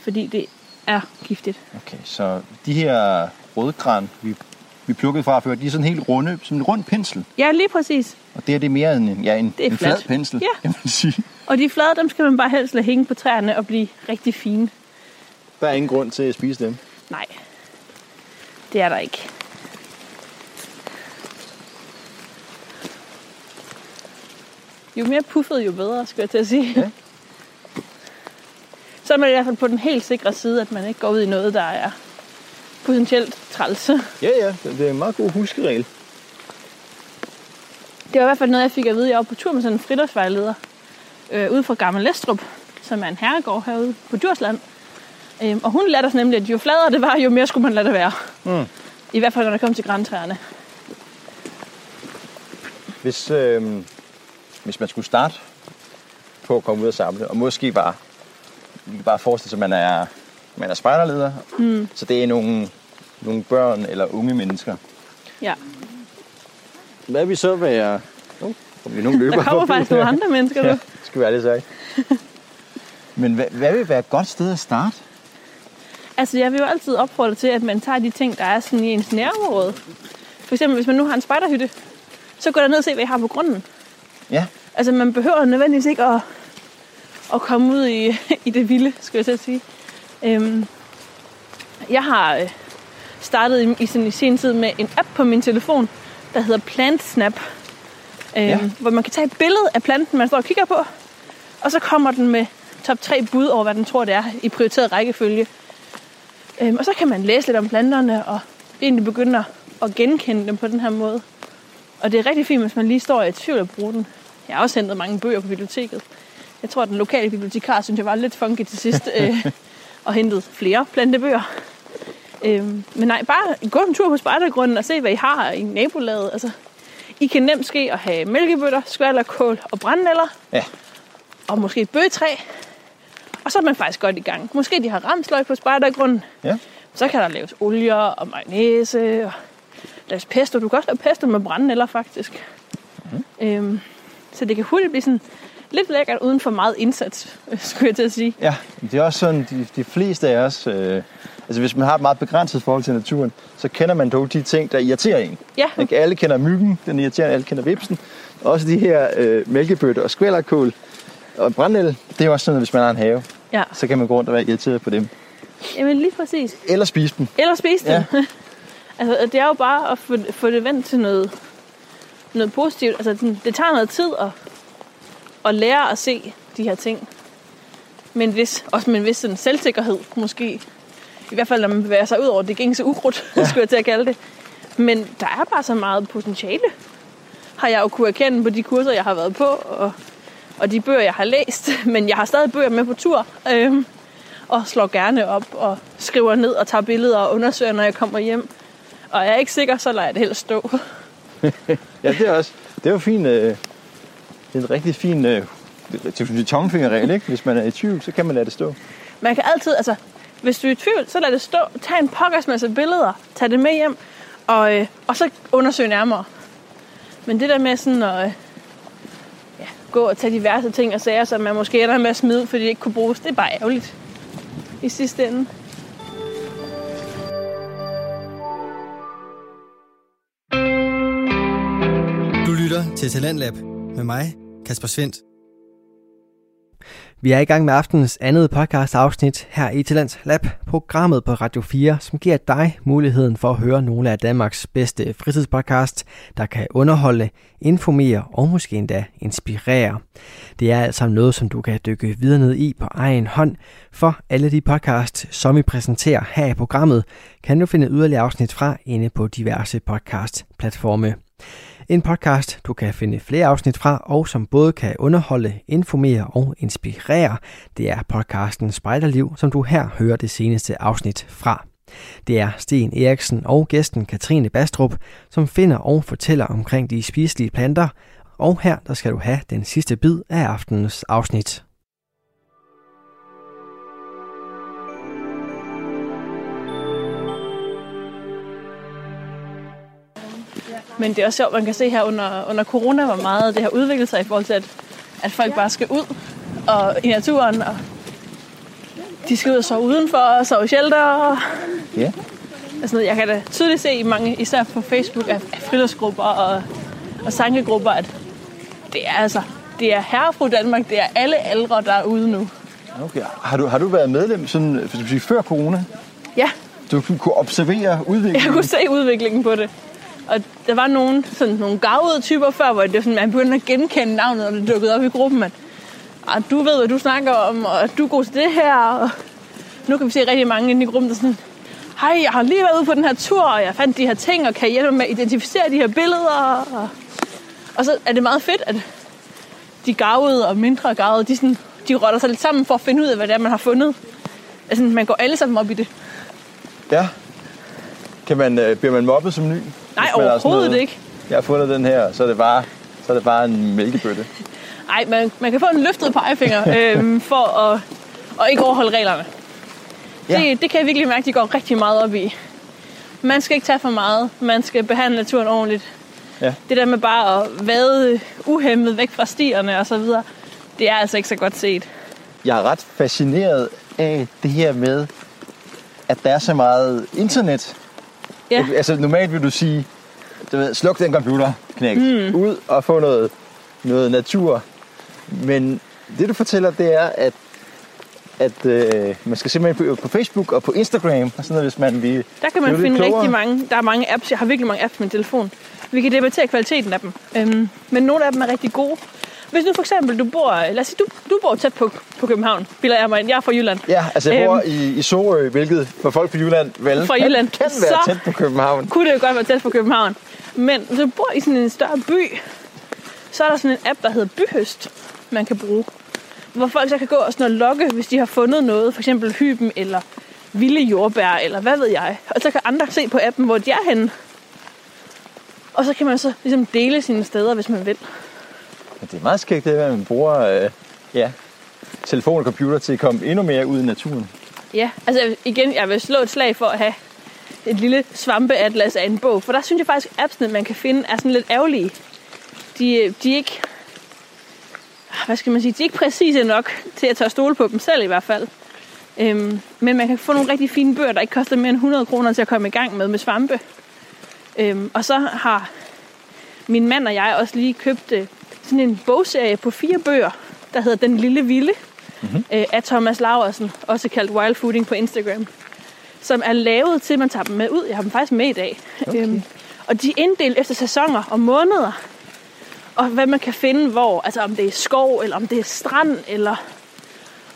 Fordi det er giftigt. Okay, så de her rødgran, vi, vi plukkede fra før, de er sådan helt runde, som en rund pensel. Ja, lige præcis. Og det er det mere end en, ja, en, Det er en flad pensel, Ja. kan man sige. Og de flade, dem skal man bare helst lade hænge på træerne og blive rigtig fine. Der er ingen grund til at spise dem. Nej, det er der ikke. Jo mere puffet, jo bedre, skulle jeg til at sige. Ja. Så er man i hvert fald på den helt sikre side, at man ikke går ud i noget, der er potentielt træls. Ja, ja, det er en meget god huskeregel. Det var i hvert fald noget, jeg fik at vide. Jeg var på tur med sådan en fridtårsvejleder øh, ude fra Gammel Lestrup, som er en herregård herude på Djursland. Øhm, og hun lærte os nemlig, at jo fladere det var, jo mere skulle man lade det være. Mm. I hvert fald, når det kom til græntræerne. Hvis, øh, hvis man skulle starte på at komme ud og samle, og måske bare, vi kan bare forestille sig, at man er, man er spejderleder, mm. så det er nogle, nogle børn eller unge mennesker. Ja. Hvad vil så være... Oh, vi nogle løber Der kommer faktisk nogle andre mennesker nu. Ja, skal vi ærligt sagt. Men hvad, hvad vil være et godt sted at starte? Altså, jeg vil jo altid opfordre til, at man tager de ting, der er sådan i ens nærområde. For eksempel, hvis man nu har en spejderhytte, så gå ned og se, hvad I har på grunden. Ja, Altså, man behøver nødvendigvis ikke at, at komme ud i, i det vilde, skulle jeg at sige. Øhm, jeg har øh, startet i, i, sådan, i sin tid med en app på min telefon, der hedder PlantSnap. Øhm, Ja. Hvor man kan tage et billede af planten, man står og kigger på, og så kommer den med top 3 bud over, hvad den tror, det er i prioriteret rækkefølge. Øhm, og så kan man læse lidt om planterne, og egentlig begynde at genkende dem på den her måde. Og det er rigtig fint, hvis man lige står i tvivl at bruge den. Jeg har også hentet mange bøger på biblioteket. Jeg tror, at den lokale bibliotekar synes, jeg var lidt funky til sidst, øh, og hentet flere plantebøger. Øhm, men nej, bare gå en tur på spejdergrunden og se, hvad I har i nabolaget. Altså, I kan nemt ske at have mælkebøtter, skvalderkål og brændenælder, ja. og måske et bøgetræ. Og så er man faktisk godt i gang. Måske de har ramsløg på spejdergrunden. ja. Så kan der laves olier og mayonnaise og laves pesto. Du kan også lave pesto med brændenælder, faktisk. Mm. Øhm, så det kan hurtigt blive sådan lidt lækkert uden for meget indsats, skulle jeg til at sige. Ja, det er også sådan, de, de fleste af os, øh, altså hvis man har et meget begrænset forhold til naturen, så kender man dog de ting, der irriterer en. Ja, Ikke? Alle kender myggen, den irriterer, alle kender vipsen. Også de her øh, mælkebøtter og skvælderkål og brændel, det er også sådan, at hvis man har en have, ja. så kan man gå rundt og være irriteret på dem. Jamen lige præcis. Eller spise dem. Eller spise det. Ja. altså, det er jo bare at få, få det vendt til noget, noget positivt. Altså, det tager noget tid at, at lære at se de her ting. Men hvis, også med en vis sådan selvsikkerhed, måske. I hvert fald, når man bevæger sig ud over det gængse ukrudt, ja. skulle jeg til at kalde det. Men der er bare så meget potentiale. Har jeg jo kunne erkende på de kurser, jeg har været på, og, og de bøger, jeg har læst. Men jeg har stadig bøger med på tur. Øhm, og slår gerne op og skriver ned og tager billeder og undersøger, når jeg kommer hjem. Og er jeg ikke sikker, så lader jeg det helst stå. Ja, det er også. Det er jo fint. Øh, det er en rigtig fin øh, er tommelfingerregel, ikke? Hvis man er i tvivl, så kan man lade det stå. Man kan altid, altså, hvis du er i tvivl, så lad det stå. Tag en pokkers masse billeder, tag det med hjem, og, øh, og så undersøg nærmere. Men det der med sådan at øh, ja, gå og tage diverse ting og sager, som man måske ender med at smide, fordi det ikke kunne bruges, det er bare ærgerligt i sidste ende. Du lytter til Talentlab med mig, Kasper Svendt. Vi er i gang med aftenens andet podcast afsnit her i Talents Lab, programmet på Radio 4, som giver dig muligheden for at høre nogle af Danmarks bedste fritidspodcast, der kan underholde, informere og måske endda inspirere. Det er altså noget, som du kan dykke videre ned i på egen hånd, for alle de podcasts, som vi præsenterer her i programmet, kan du finde yderligere afsnit fra inde på diverse podcast-platforme. En podcast, du kan finde flere afsnit fra, og som både kan underholde, informere og inspirere. Det er podcasten Spejderliv, som du her hører det seneste afsnit fra. Det er Sten Eriksen og gæsten Katrine Bastrup, som finder og fortæller omkring de spiselige planter, og her der skal du have den sidste bid af aftenens afsnit. Men det er også sjovt, man kan se her under, under corona, hvor meget det har udviklet sig i forhold til, at, at folk bare skal ud og i naturen, og de skal ud og sove udenfor, og sove i shelter. Og, Ja. altså, jeg kan da tydeligt se i mange, især på Facebook, af, friluftsgrupper og, og sangegrupper, at det er altså, det er herre fra Danmark, det er alle aldre, der er ude nu. Okay. Har du, har du været medlem sådan, for sige, før corona? Ja, Du kunne observere udviklingen? jeg kunne se udviklingen på det. Og der var nogle, sådan, nogle gavede typer før, hvor det var sådan, man begyndte at genkende navnet, når det dukkede op i gruppen. At, ah, du ved, hvad du snakker om, og du er god til det her. Og nu kan vi se rigtig mange inde i gruppen, der sådan, hej, jeg har lige været ude på den her tur, og jeg fandt de her ting, og kan hjælpe med at identificere de her billeder. Og, og så er det meget fedt, at de gavede og mindre gavede, de, sådan, de rotter sig lidt sammen for at finde ud af, hvad det er, man har fundet. Altså, man går alle sammen op i det. Ja. Kan man, øh, bliver man mobbet som ny? Nej, overhovedet noget, ikke. Jeg har fundet den her, så er det bare, så er det bare en mælkebøtte. Nej, man, man kan få en løftet pegefinger øhm, for at, at ikke overholde reglerne. Ja. Det, det kan jeg virkelig mærke, de går rigtig meget op i. Man skal ikke tage for meget. Man skal behandle naturen ordentligt. Ja. Det der med bare at vade uhemmet væk fra stierne og så videre, det er altså ikke så godt set. Jeg er ret fascineret af det her med, at der er så meget internet. Ja, Altså normalt vil du sige, du ved, sluk den computer, knæk. Mm. Ud og få noget, noget natur. Men det du fortæller, det er, at, at øh, man skal simpelthen på, på Facebook og på Instagram, og sådan noget, hvis man vil der kan man finde klogere. rigtig mange. Der er mange apps. Jeg har virkelig mange apps på min telefon. Vi kan debattere kvaliteten af dem. Øhm, men nogle af dem er rigtig gode. Hvis nu for eksempel du bor, lad os sige, du, du bor tæt på, på København, bilder jeg mig ind. Jeg er fra Jylland. Ja, altså jeg bor Øhm. i, i Sorø, hvilket for folk fra Jylland vel Fra kan, Jylland. kan være Så- tæt på København. kunne det jo godt være tæt på København. Men hvis du bor i sådan en større by, så er der sådan en app, der hedder Byhøst, man kan bruge. Hvor folk så kan gå og sådan og logge, hvis de har fundet noget, for eksempel hyben eller vilde jordbær, eller hvad ved jeg. Og så kan andre se på appen, hvor de er henne. Og så kan man så ligesom dele sine steder, hvis man vil. Men det er meget skægt, det her, at man bruger øh, ja, telefon og computer til at komme endnu mere ud i naturen. Ja, altså igen, jeg vil slå et slag for at have et lille svampeatlas af en bog. For der synes jeg faktisk, at appsene, man kan finde, er sådan lidt ærgerlige. De, øh, de er ikke... Ah, hvad skal man sige? De er ikke præcise nok til at tage stole på dem selv i hvert fald. Øhm, men man kan få nogle rigtig fine bøger, der ikke koster mere end 100 kroner til at komme i gang med med svampe. Øhm, og så har min mand og jeg også lige købt øh, sådan en bogserie på fire bøger, der hedder Den Lille Vilde, mm-hmm. øh, af Thomas Laversen, også kaldt Wild Fooding på Instagram, som er lavet til, at man tager dem med ud. Jeg har dem faktisk med i dag. Okay. Øhm, og de er inddelt efter sæsoner og måneder, og hvad man kan finde hvor, altså om det er skov, eller om det er strand, eller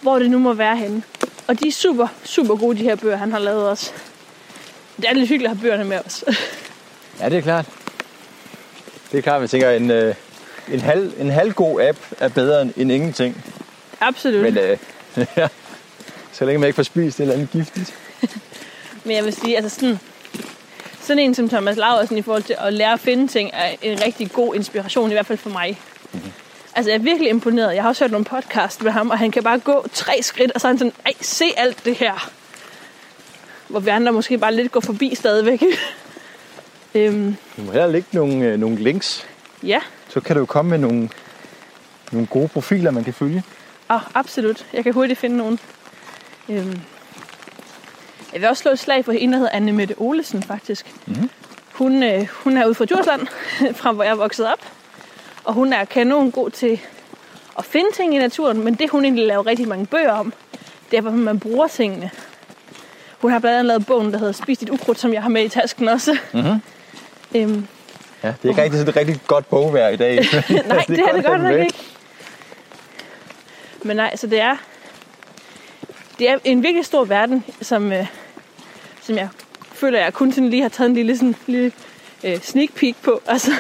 hvor det nu må være henne. Og de er super, super gode, de her bøger, han har lavet også. Det er lidt hyggeligt at have bøgerne med os. Ja, det er klart. Det er klart, man tænker, en, øh, en, halv, en halvgod app er bedre end, ingenting. Absolut. Men øh, så længe man ikke får spist et eller andet giftigt. Men jeg vil sige, altså sådan, sådan en som Thomas Laversen i forhold til at lære at finde ting, er en rigtig god inspiration, i hvert fald for mig. Mm-hmm. Altså jeg er virkelig imponeret. Jeg har også hørt nogle podcast med ham, og han kan bare gå tre skridt, og så er han sådan, ej, se alt det her. Hvor vi andre måske bare lidt går forbi stadigvæk. øhm, Du må hellere lægge nogle, øh, nogle links. ja, Så kan du jo komme med nogle, nogle gode profiler, man kan følge. og absolut. Jeg kan hurtigt finde nogen. Øhm, jeg vil også slå et slag for en, der hedder Anne Mette Olesen, faktisk. Mhm. Hun, øh, hun er ude fra Djursland, fra hvor jeg er vokset op. Og hun er kanon god til at finde ting i naturen, men det hun egentlig laver rigtig mange bøger om, det er, hvordan man bruger tingene. Hun har blandt andet lavet bogen, der hedder Spis dit ukrudt, som jeg har med i tasken også. Mhm. øhm, Ja, det er ikke rigtig sådan et rigtig godt bogvær i dag. nej, det er det godt nok ikke. Men nej, så det er, det er en virkelig stor verden, som, øh, som jeg føler, jeg kun sådan lige har taget en lille, sådan, lille øh, sneak peek på. Altså,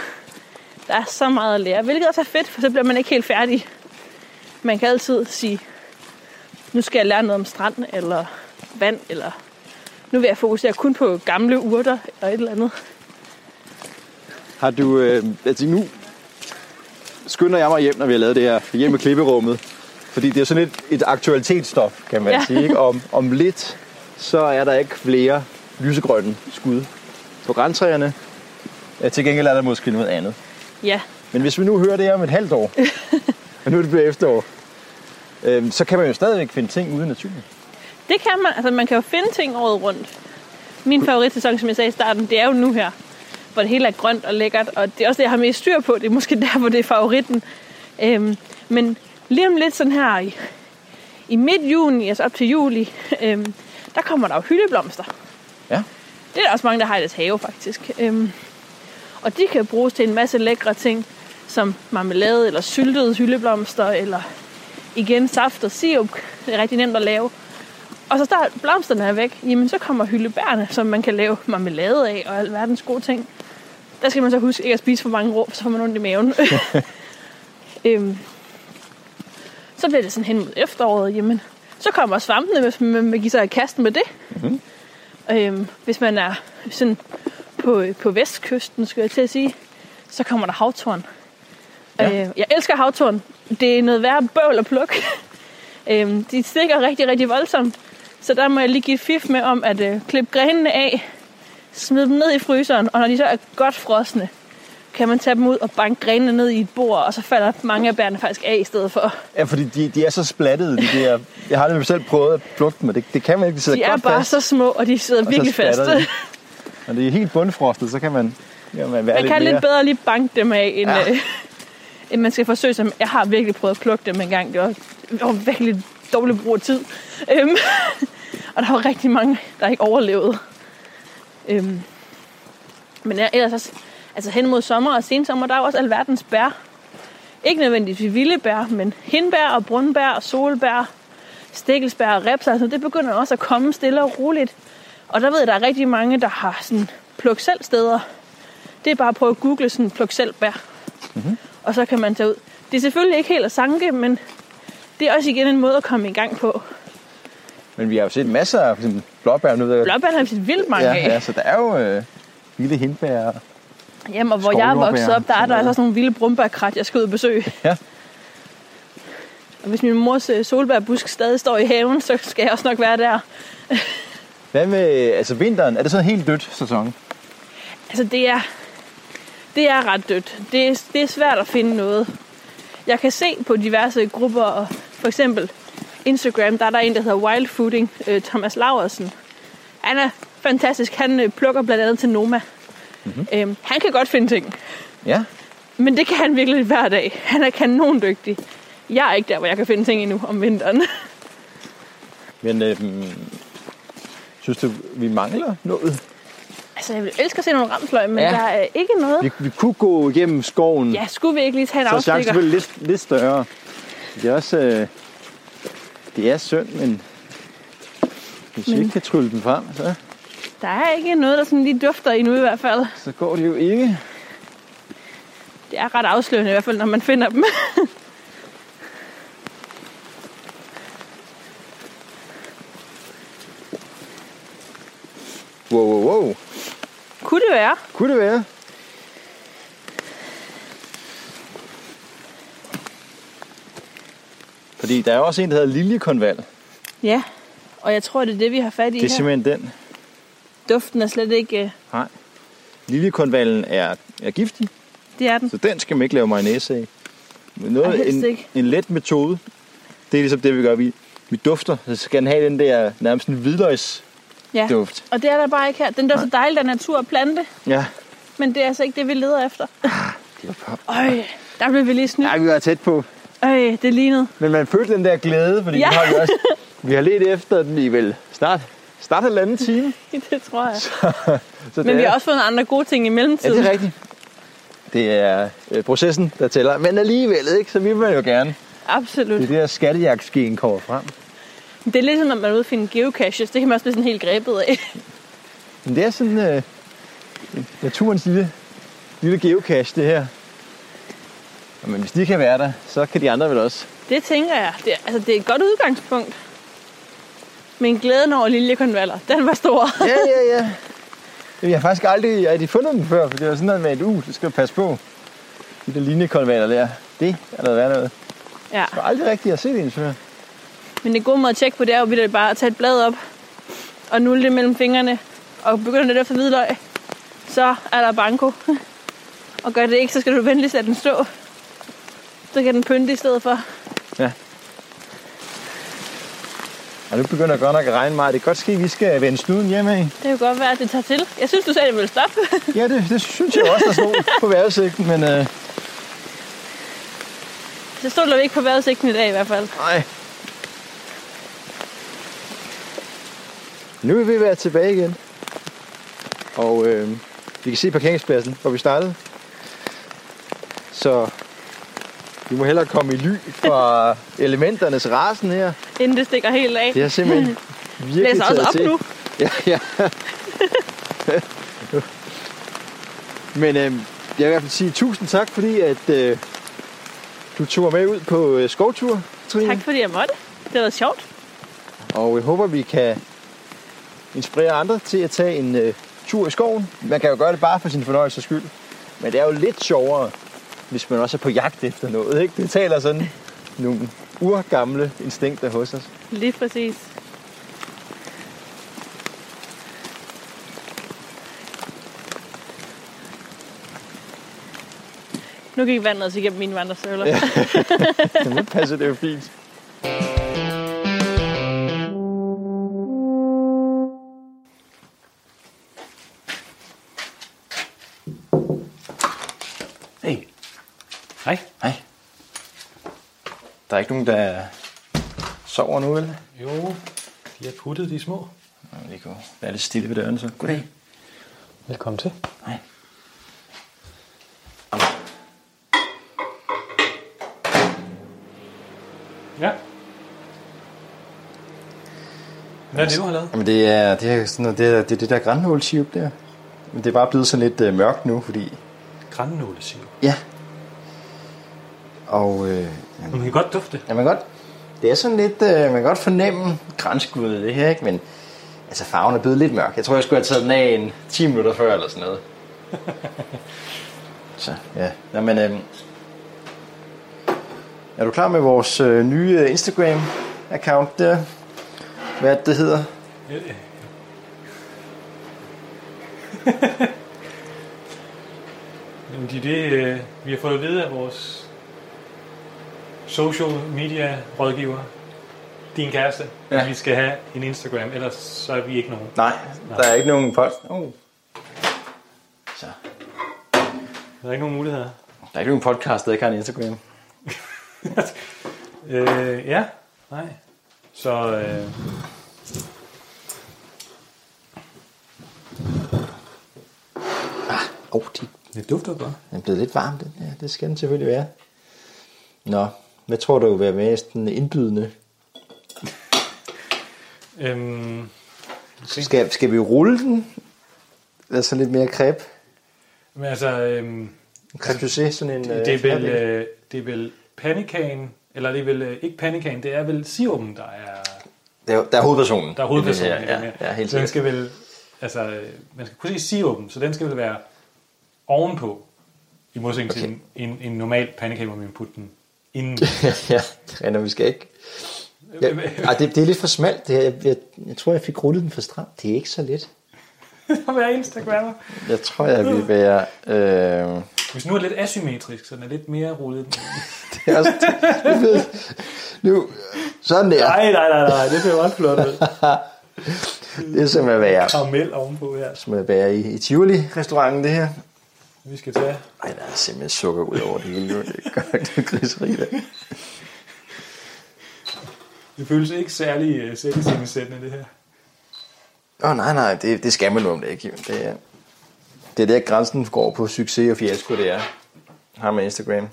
der er så meget at lære, hvilket også er fedt, for så bliver man ikke helt færdig. Man kan altid sige, nu skal jeg lære noget om strand, eller vand, eller nu vil jeg fokusere kun på gamle urter og et eller andet. Har du, øh, altså nu skynder jeg mig hjem, når vi har lavet det her, hjem med klipperummet. Fordi det er sådan et, et aktualitetsstof, kan man ja. sige. Ikke? Om, om lidt, så er der ikke flere lysegrønne skud på græntræerne. Ja, til gengæld er der måske noget andet. Ja, Men hvis vi nu hører det her om et halvt år, og nu er det blevet efterår, øh, så kan man jo stadigvæk finde ting ude i naturen. det kan man. Altså, man kan jo finde ting året rundt. Min favoritsæson, som jeg sagde i starten, det er jo nu her, hvor det hele er grønt og lækkert, og det er også det, jeg har mest styr på. Det er måske der, hvor det er favoritten. Øhm, men lige om lidt sådan her i, i midt juni, altså op til juli, øhm, der kommer der jo hyldeblomster. Ja. Det er der også mange, der har i deres have, faktisk. Øhm, og de kan bruges til en masse lækre ting, som marmelade eller syltede hyldeblomster, eller igen saft og sirup. Det er rigtig nemt at lave. Og så snart blomsterne er væk, jamen så kommer hyldebærne, som man kan lave marmelade af og alverdens gode ting. Der skal man så huske ikke at spise for mange rå, så får man ondt i maven. øhm, så bliver det sådan hen mod efteråret, jamen så kommer svampene, hvis man vil give sig i kast med det. Mm-hmm. Øhm, hvis man er sådan på, på vestkysten, skulle jeg til at sige, så kommer der havtorn. Ja. Øh, jeg elsker havtorn. Det er noget værre bøvl at plukke. øhm, de stikker rigtig, rigtig voldsomt. Så der må jeg lige give fif med om at øh, klippe grenene af, smide dem ned i fryseren, og når de så er godt frosne, kan man tage dem ud og banke grenene ned i et bord, og så falder mange af bærene faktisk af i stedet for. Ja, fordi de, de er så splattede. De der, jeg har nemlig selv prøvet at plukke dem, og det, det kan man ikke. De sidder De er godt bare fast, så små, og de sidder og virkelig fast. de. Når det er helt bundfrostet, så kan man, ja, man være Man lidt kan mere... lidt bedre lige banke dem af, end, Ja. øh, end man skal forsøge sig. Jeg har virkelig prøvet at plukke dem en gang. Det var, det var virkelig dårlig brug af tid. Øhm, og der var rigtig mange, der ikke overlevede. Øhm, men ellers også, altså hen mod sommer og sensommer, der er jo også alverdens bær. Ikke nødvendigvis vilde bær, men hindbær og brunbær og solbær, stikkelsbær og reps, altså det begynder også at komme stille og roligt. Og der ved jeg, der er rigtig mange, der har sådan pluk selv steder. Det er bare at prøve at google sådan pluk selv bær. Mm-hmm. Og så kan man tage ud. Det er selvfølgelig ikke helt at sanke, men det er også igen en måde at komme i gang på. Men vi har jo set masser af blåbær nu. Der, Blåbær har vi set vildt mange ja, af. ja, så der er jo øh, vilde hindbær. Jamen, og hvor jeg er vokset op, der er der altså sådan nogle vilde brumbærkrat, jeg skal ud og besøge. Ja. Og hvis min mors øh, solbærbusk stadig står i haven, så skal jeg også nok være der. Hvad med altså vinteren? Er det sådan en helt dødt sæson? Altså, det er, det er ret dødt. Det er, det er svært at finde noget. Jeg kan se på diverse grupper, og for eksempel Instagram, der er der en, der hedder Wild Fooding, øh, Thomas Laversen. Han er fantastisk. Han øh, plukker blandt andet til Noma. Mm-hmm. Øhm, han kan godt finde ting, Ja. men det kan han virkelig hver dag. Han er kanon dygtig. Jeg er ikke der, hvor jeg kan finde ting endnu om vinteren. Men øh, synes du, vi mangler noget? altså, jeg vil elske at se nogle ramsløg, men Ja. der er ikke noget. Vi, vi kunne gå igennem skoven, Ja, skulle vi ikke lige tage en så er chancen afstikker? selvfølgelig lidt, lidt større. Det er også... Øh, det er synd, men hvis vi Men- ikke kan trylle den frem, så, Der er ikke noget, der sådan lige dufter endnu i hvert fald. så går det jo ikke. Det er ret afslørende i hvert fald, når man finder dem. Wow, wow, wow. Kunne det være? Kunne det være? Fordi der er også en, der hedder liljekonval. Ja. Og jeg tror, det er det, vi har fat i Det er her. simpelthen den. Duften er slet ikke... øh, Nej. Liljekonvallen er, er giftig, Det er den. så den skal man ikke lave mayonnaise af. Men Ej, noget, helst en, ikke. en let metode, det er ligesom det, vi gør. Vi, vi dufter, så skal den have den der nærmest en hvidløgs Ja. duft. Og det er der bare ikke her. Den dufter dejligt af natur og plante, Ja. men det er altså ikke det, vi leder efter. Det var pop. Øj, der blev vi lige snydt. Ja, vi var tæt på. Øj, det lignede. Men man følte den der glæde, fordi Ja. ja. vi, har jo også, vi har let efter den i vel snart, snart en anden time. Det tror jeg. Så Men det vi har også fået nogle andre gode ting i Ja, mellemtiden. det er rigtigt. Det er øh, processen, der tæller. Men alligevel, ikke? Så vil man jo gerne. Absolut. Det er der skattejagtskeen kommer frem. Det er ligesom, når man er ude og finde geocaches. Det kan man også blive sådan helt grebet af. Men det er sådan øh, naturens lille, lille geocache, det her. Men hvis de kan være der, så kan de andre vel også. Det tænker jeg. Det, altså, det er et godt udgangspunkt. Men glæden over liljekonvaller, den var stor. Ja, ja, ja. Jeg har faktisk aldrig har fundet dem før, for det var sådan noget med, at uh, det skal du passe på. De der linjekonvaler der, det er noget værd noget. ja. Jeg har aldrig rigtig har set en før. Men det gode måde at tjekke på, det er jo vildt bare at tage et blad op og nulle det mellem fingrene og begynde lidt efter hvidløg. Så er der banko. Og gør det ikke, så skal du venligst lade den stå. Så kan den pynte i stedet for. Og nu begynder godt nok at regne meget. Det kan godt ske, at vi skal vende snuden hjem af. Det kan godt være, at det tager til. Jeg synes, du sagde, at det ville stoppe. Ja, det, det synes jeg også, der stod på vejrudsigten, men øh, Så stod der ikke på vejrudsigten i dag i hvert fald. nej. Nu er vi ved at være tilbage igen. Og øh, vi kan se parkeringspladsen, hvor vi startede. Så vi må hellere komme i ly fra elementernes rasen her. Inden det stikker helt af. Det har simpelthen virkelig Læser også op til. nu. Ja, ja. Men øh, jeg vil i hvert fald sige tusind tak, fordi at øh, du tog med ud på øh, skovtur, Trine. Tak fordi jeg måtte. Det været sjovt. Og jeg håber, vi kan inspirere andre til at tage en øh, tur i skoven. Man kan jo gøre det bare for sin fornøjelses skyld. Men det er jo lidt sjovere, hvis man også er på jagt efter noget. Ikke? Det taler sådan nogle urgamle instinkter hos os. Lige præcis. Nu gik vandet også igennem mine vandrestøvler. Ja. Nu passer det jo fint. Ikke nogen, der sover nu, eller? Jo, de har puttet de små. Vi kan være lidt stille ved døren, så. Goddag. Velkommen til. Hej. Ja. Hvad er det, du har lavet? Jamen det er det, er sådan noget, det, er, det, er det der grannålsirup der. Men det er bare blevet sådan lidt øh, mørkt nu, fordi... Grannålesiv. Ja. Og øh, Man kan godt dufte. ja, man kan godt, det er sådan lidt, øh, man kan godt fornemme grænskuddet det her, ikke? Men altså farven er blevet lidt mørk. Jeg tror, jeg skulle have taget den af en 10 minutter før eller sådan noget. Så ja, Jamen, øh, er du klar med vores øh, nye øh, Instagram-account der? Hvad det, det hedder? Jamen, det er det, øh, vi har fået at vide af vores social media rådgiver, din kæreste, ja. Vi skal have en Instagram, ellers så er vi ikke nogen. Nej, der er ikke nogen post. Oh. Så. Der er ikke nogen muligheder. Der er ikke nogen podcast, der ikke har en Instagram. Øh, ja, nej. Så øh, Åh, oh, de det dufter godt. den er blevet lidt varm, den her. Det skal den selvfølgelig være. Nå, hvad tror du vil være mest den indbydende? Øhm, Skal, skal vi rulle den? Altså lidt mere crepe? men altså, øhm, Crepe José, sådan en... det, er vel, øh, det er vel panicaen, eller det er vel øh, ikke panicaen, det er vel sirupen, der er, der, er- der er hovedpersonen. der er hovedpersonen. Ja, ja, ja, helt så den sikkert. skal vel, altså, øh, man skal kunne sige sirupen, så den skal vel være ovenpå, i modsætning okay. til en, en, en normal pandekage, hvor man putter den inden. ja, Renner, vi skal ikke. Ja, ej, det, det er lidt for smalt. Det her. Jeg, jeg, jeg tror, jeg fik rullet den for stramt. Det er ikke så let. at være Instagrammer. Jeg tror, jeg vil være... Øh, Hvis nu er lidt asymmetrisk, så den er lidt mere rullet. det er også, det, nu, sådan der. Nej, nej, nej, nej, det bliver ret flot ud. Det er at være, Karamel ovenpå her. som at være i, i Tivoli-restauranten, det her. Vi skal tage. Ej, der er simpelthen sukker ud over det hele. nu. Det nok det griseri der. Det føles ikke særlig uh, selvsættende, det her. Åh, oh, nej, nej, det, det skal man nu om det ikke. jo. Det er, det er der, grænsen går på succes og fiasko, det er. Har med Instagram.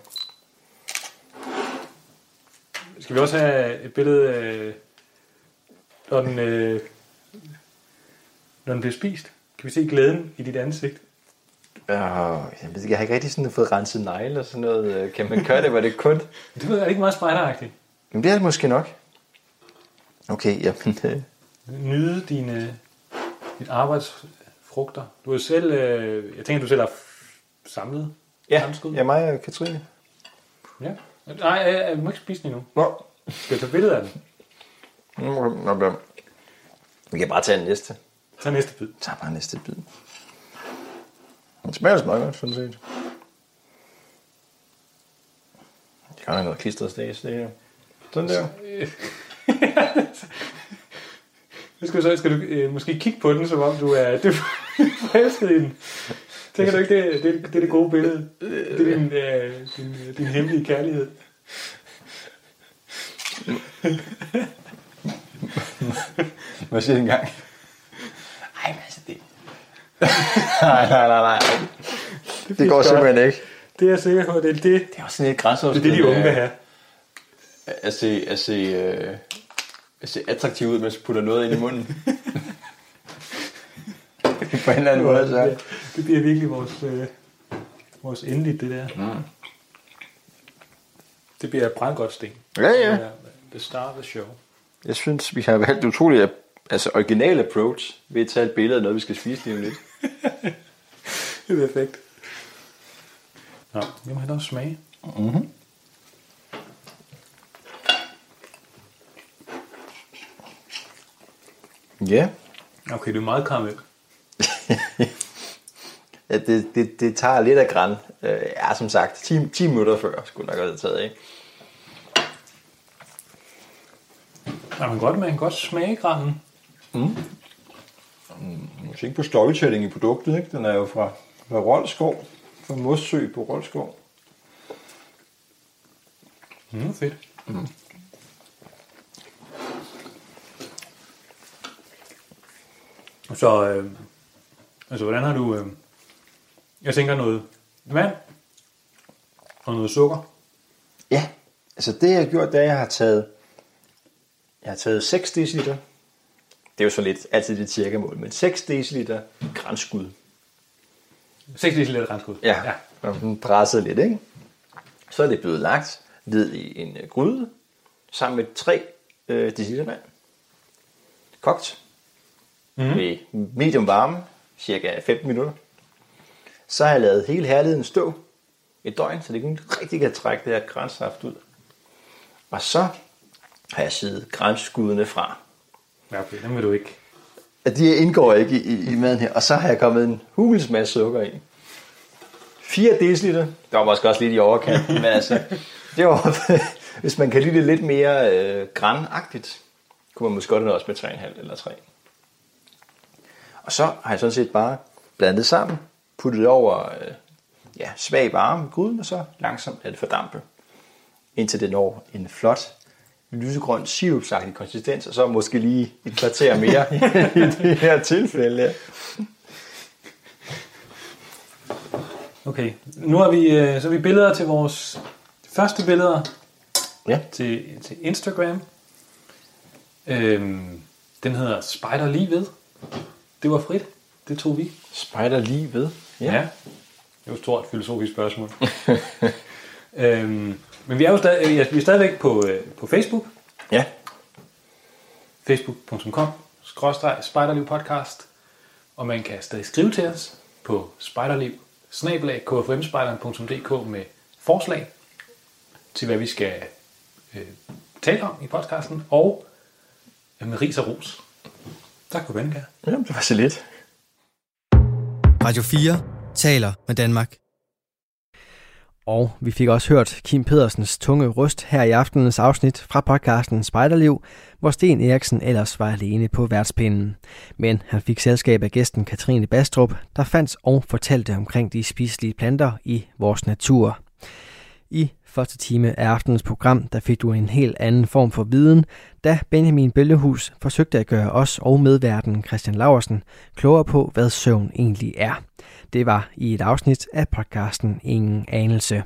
Skal vi også have et billede af, når den, øh, når den bliver spist? Kan vi se glæden i dit ansigt? Øh, jeg, ved, jeg har ikke rigtig sådan fået renset negle og sådan noget. Øh, Kan man gøre det, var det kun? Det ved jeg ikke meget spejderagtigt. Men det er det måske nok. Okay, jamen... Øh, nyde dine, dit arbejdsfrugter. Du er selv, øh, jeg tænker, du selv har samlet Ja, fremskud. ja mig og Katrine. ja. Nej, jeg, jeg må ikke spise den endnu. Nå, Skal jeg tage billede af den? nå, nå, nå. Vi kan bare tage den næste. Tag næste bid. tager bare næste bid. Den smager også meget godt, sådan set. Det kan have noget klistret stage, det her. Sådan der. Nu skal, så, skal du øh, måske kigge på den, som om du er, du er forelsket i den. Tænker du ikke, det, det, det er det gode billede? Det er din, øh, din, øh, din hemmelige kærlighed. Hvad siger du engang? Ej, hvad altså det? Nej, nej, nej, nej. Det går godt. simpelthen ikke. Det er jeg sikker på, det er det. Det er også sådan lidt Det er det, de unge vil have. At se, at se, øh, at se attraktiv ud, mens du putter noget ind i munden. På en eller anden måde, så. Det, det bliver virkelig vores, øh, vores endeligt, det der. Mm. Det bliver brandgodt sten. Ja, ja. Det er The star of the show. Jeg synes, vi har valgt utroligt altså original approach ved at tage et billede af noget, vi skal spise lige om lidt. Det er perfekt. Nå, vi må have noget smage. Ja. Okay, det er meget karamel. ja det, det, det tager lidt af græn. Øh, ja, som sagt, 10, 10 minutter før skulle nok have taget, ikke? Ja, man godt, man kan godt smage granen. Måske ikke på storytelling i produktet, ikke? Den er jo fra, fra Rolskov, fra Mossø på Rolskov. Mm, fedt. Mm. Så, øh, altså, hvordan har du... Øh, jeg tænker noget vand og noget sukker. Ja, altså det jeg har gjort, det er, at jeg har taget, jeg har taget 6 dl. Det er jo så lidt altid det cirka mål, men 6 dl grænskud. 6 dl grænskud. Ja, ja. den presset lidt, ikke? Så er det blevet lagt ned i en gryde, sammen med 3 øh, dl vand. Kogt. Mm. Med medium varme, cirka 15 minutter. Så har jeg lavet hele herligheden stå et døgn, så det kun rigtig kan trække det her grænssaft ud. Og så har jeg siddet grænskuddene fra. Ja, okay, den vil du ikke. At de indgår ikke i, i, i maden her. Og så har jeg kommet en hulens masse sukker i. 4 dl. Det var måske også lidt i overkanten, men altså, det var, hvis man kan lide det lidt mere øh, granagtigt, kunne man måske godt have også med 3,5 eller 3. Og så har jeg sådan set bare blandet sammen, puttet det over øh, ja, svag varme i gryden, og så langsomt lade det fordampe, indtil det når en flot lysegrøn sirupsagtig konsistens, og så måske lige et kvarter mere i det her tilfælde. Okay, nu har vi, øh, så har vi billeder til vores første billeder Ja. til, til Instagram. Øhm, den hedder Spejderlivet. Det var frit. Det tog vi. Spejder lige ved. Ja. ja. Det er jo et stort filosofisk spørgsmål. øhm, men vi er jo stadig, ja, vi er stadigvæk på, øh, på Facebook. Ja. facebook.com skråstreg spejderliv podcast og man kan stadig skrive til os på spejderliv med forslag til hvad vi skal øh, tale om i podcasten og øh, med ris og ros. Tak for ven, ja, det var så lidt. Radio 4 taler med Danmark. Og vi fik også hørt Kim Pedersens tunge røst her i aftenens afsnit fra podcasten Spejderliv, hvor Sten Eriksen ellers var alene på værtspinden. Men han fik selskab af gæsten Katrine Bastrup, der fandt og fortalte omkring de spiselige planter i vores natur. I første time af aftenens program, der fik du en helt anden form for viden, da Benjamin Bøllehus forsøgte at gøre os og medverden Christian Laversen klogere på, hvad søvn egentlig er. Det var i et afsnit af podcasten Ingen Anelse.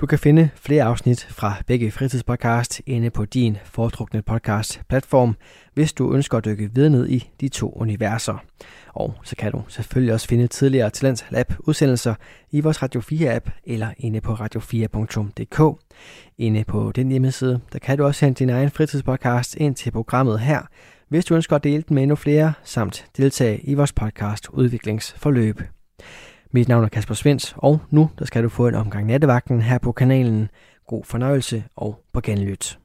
Du kan finde flere afsnit fra begge fritidspodcast inde på din foretrukne podcast-platform, hvis du ønsker at dykke videre ned i de to universer. Og så kan du selvfølgelig også finde tidligere Talents Lab udsendelser i vores Radio 4-app eller inde på radio4.dk. Inde på den hjemmeside, der kan du også sende din egen fritidspodcast ind til programmet her, hvis du ønsker at dele den med endnu flere, samt deltage i vores podcast Udviklingsforløb. Mit navn er Kasper Svens, og nu der skal du få en omgang nattevagten her på kanalen. God fornøjelse og på genlyt.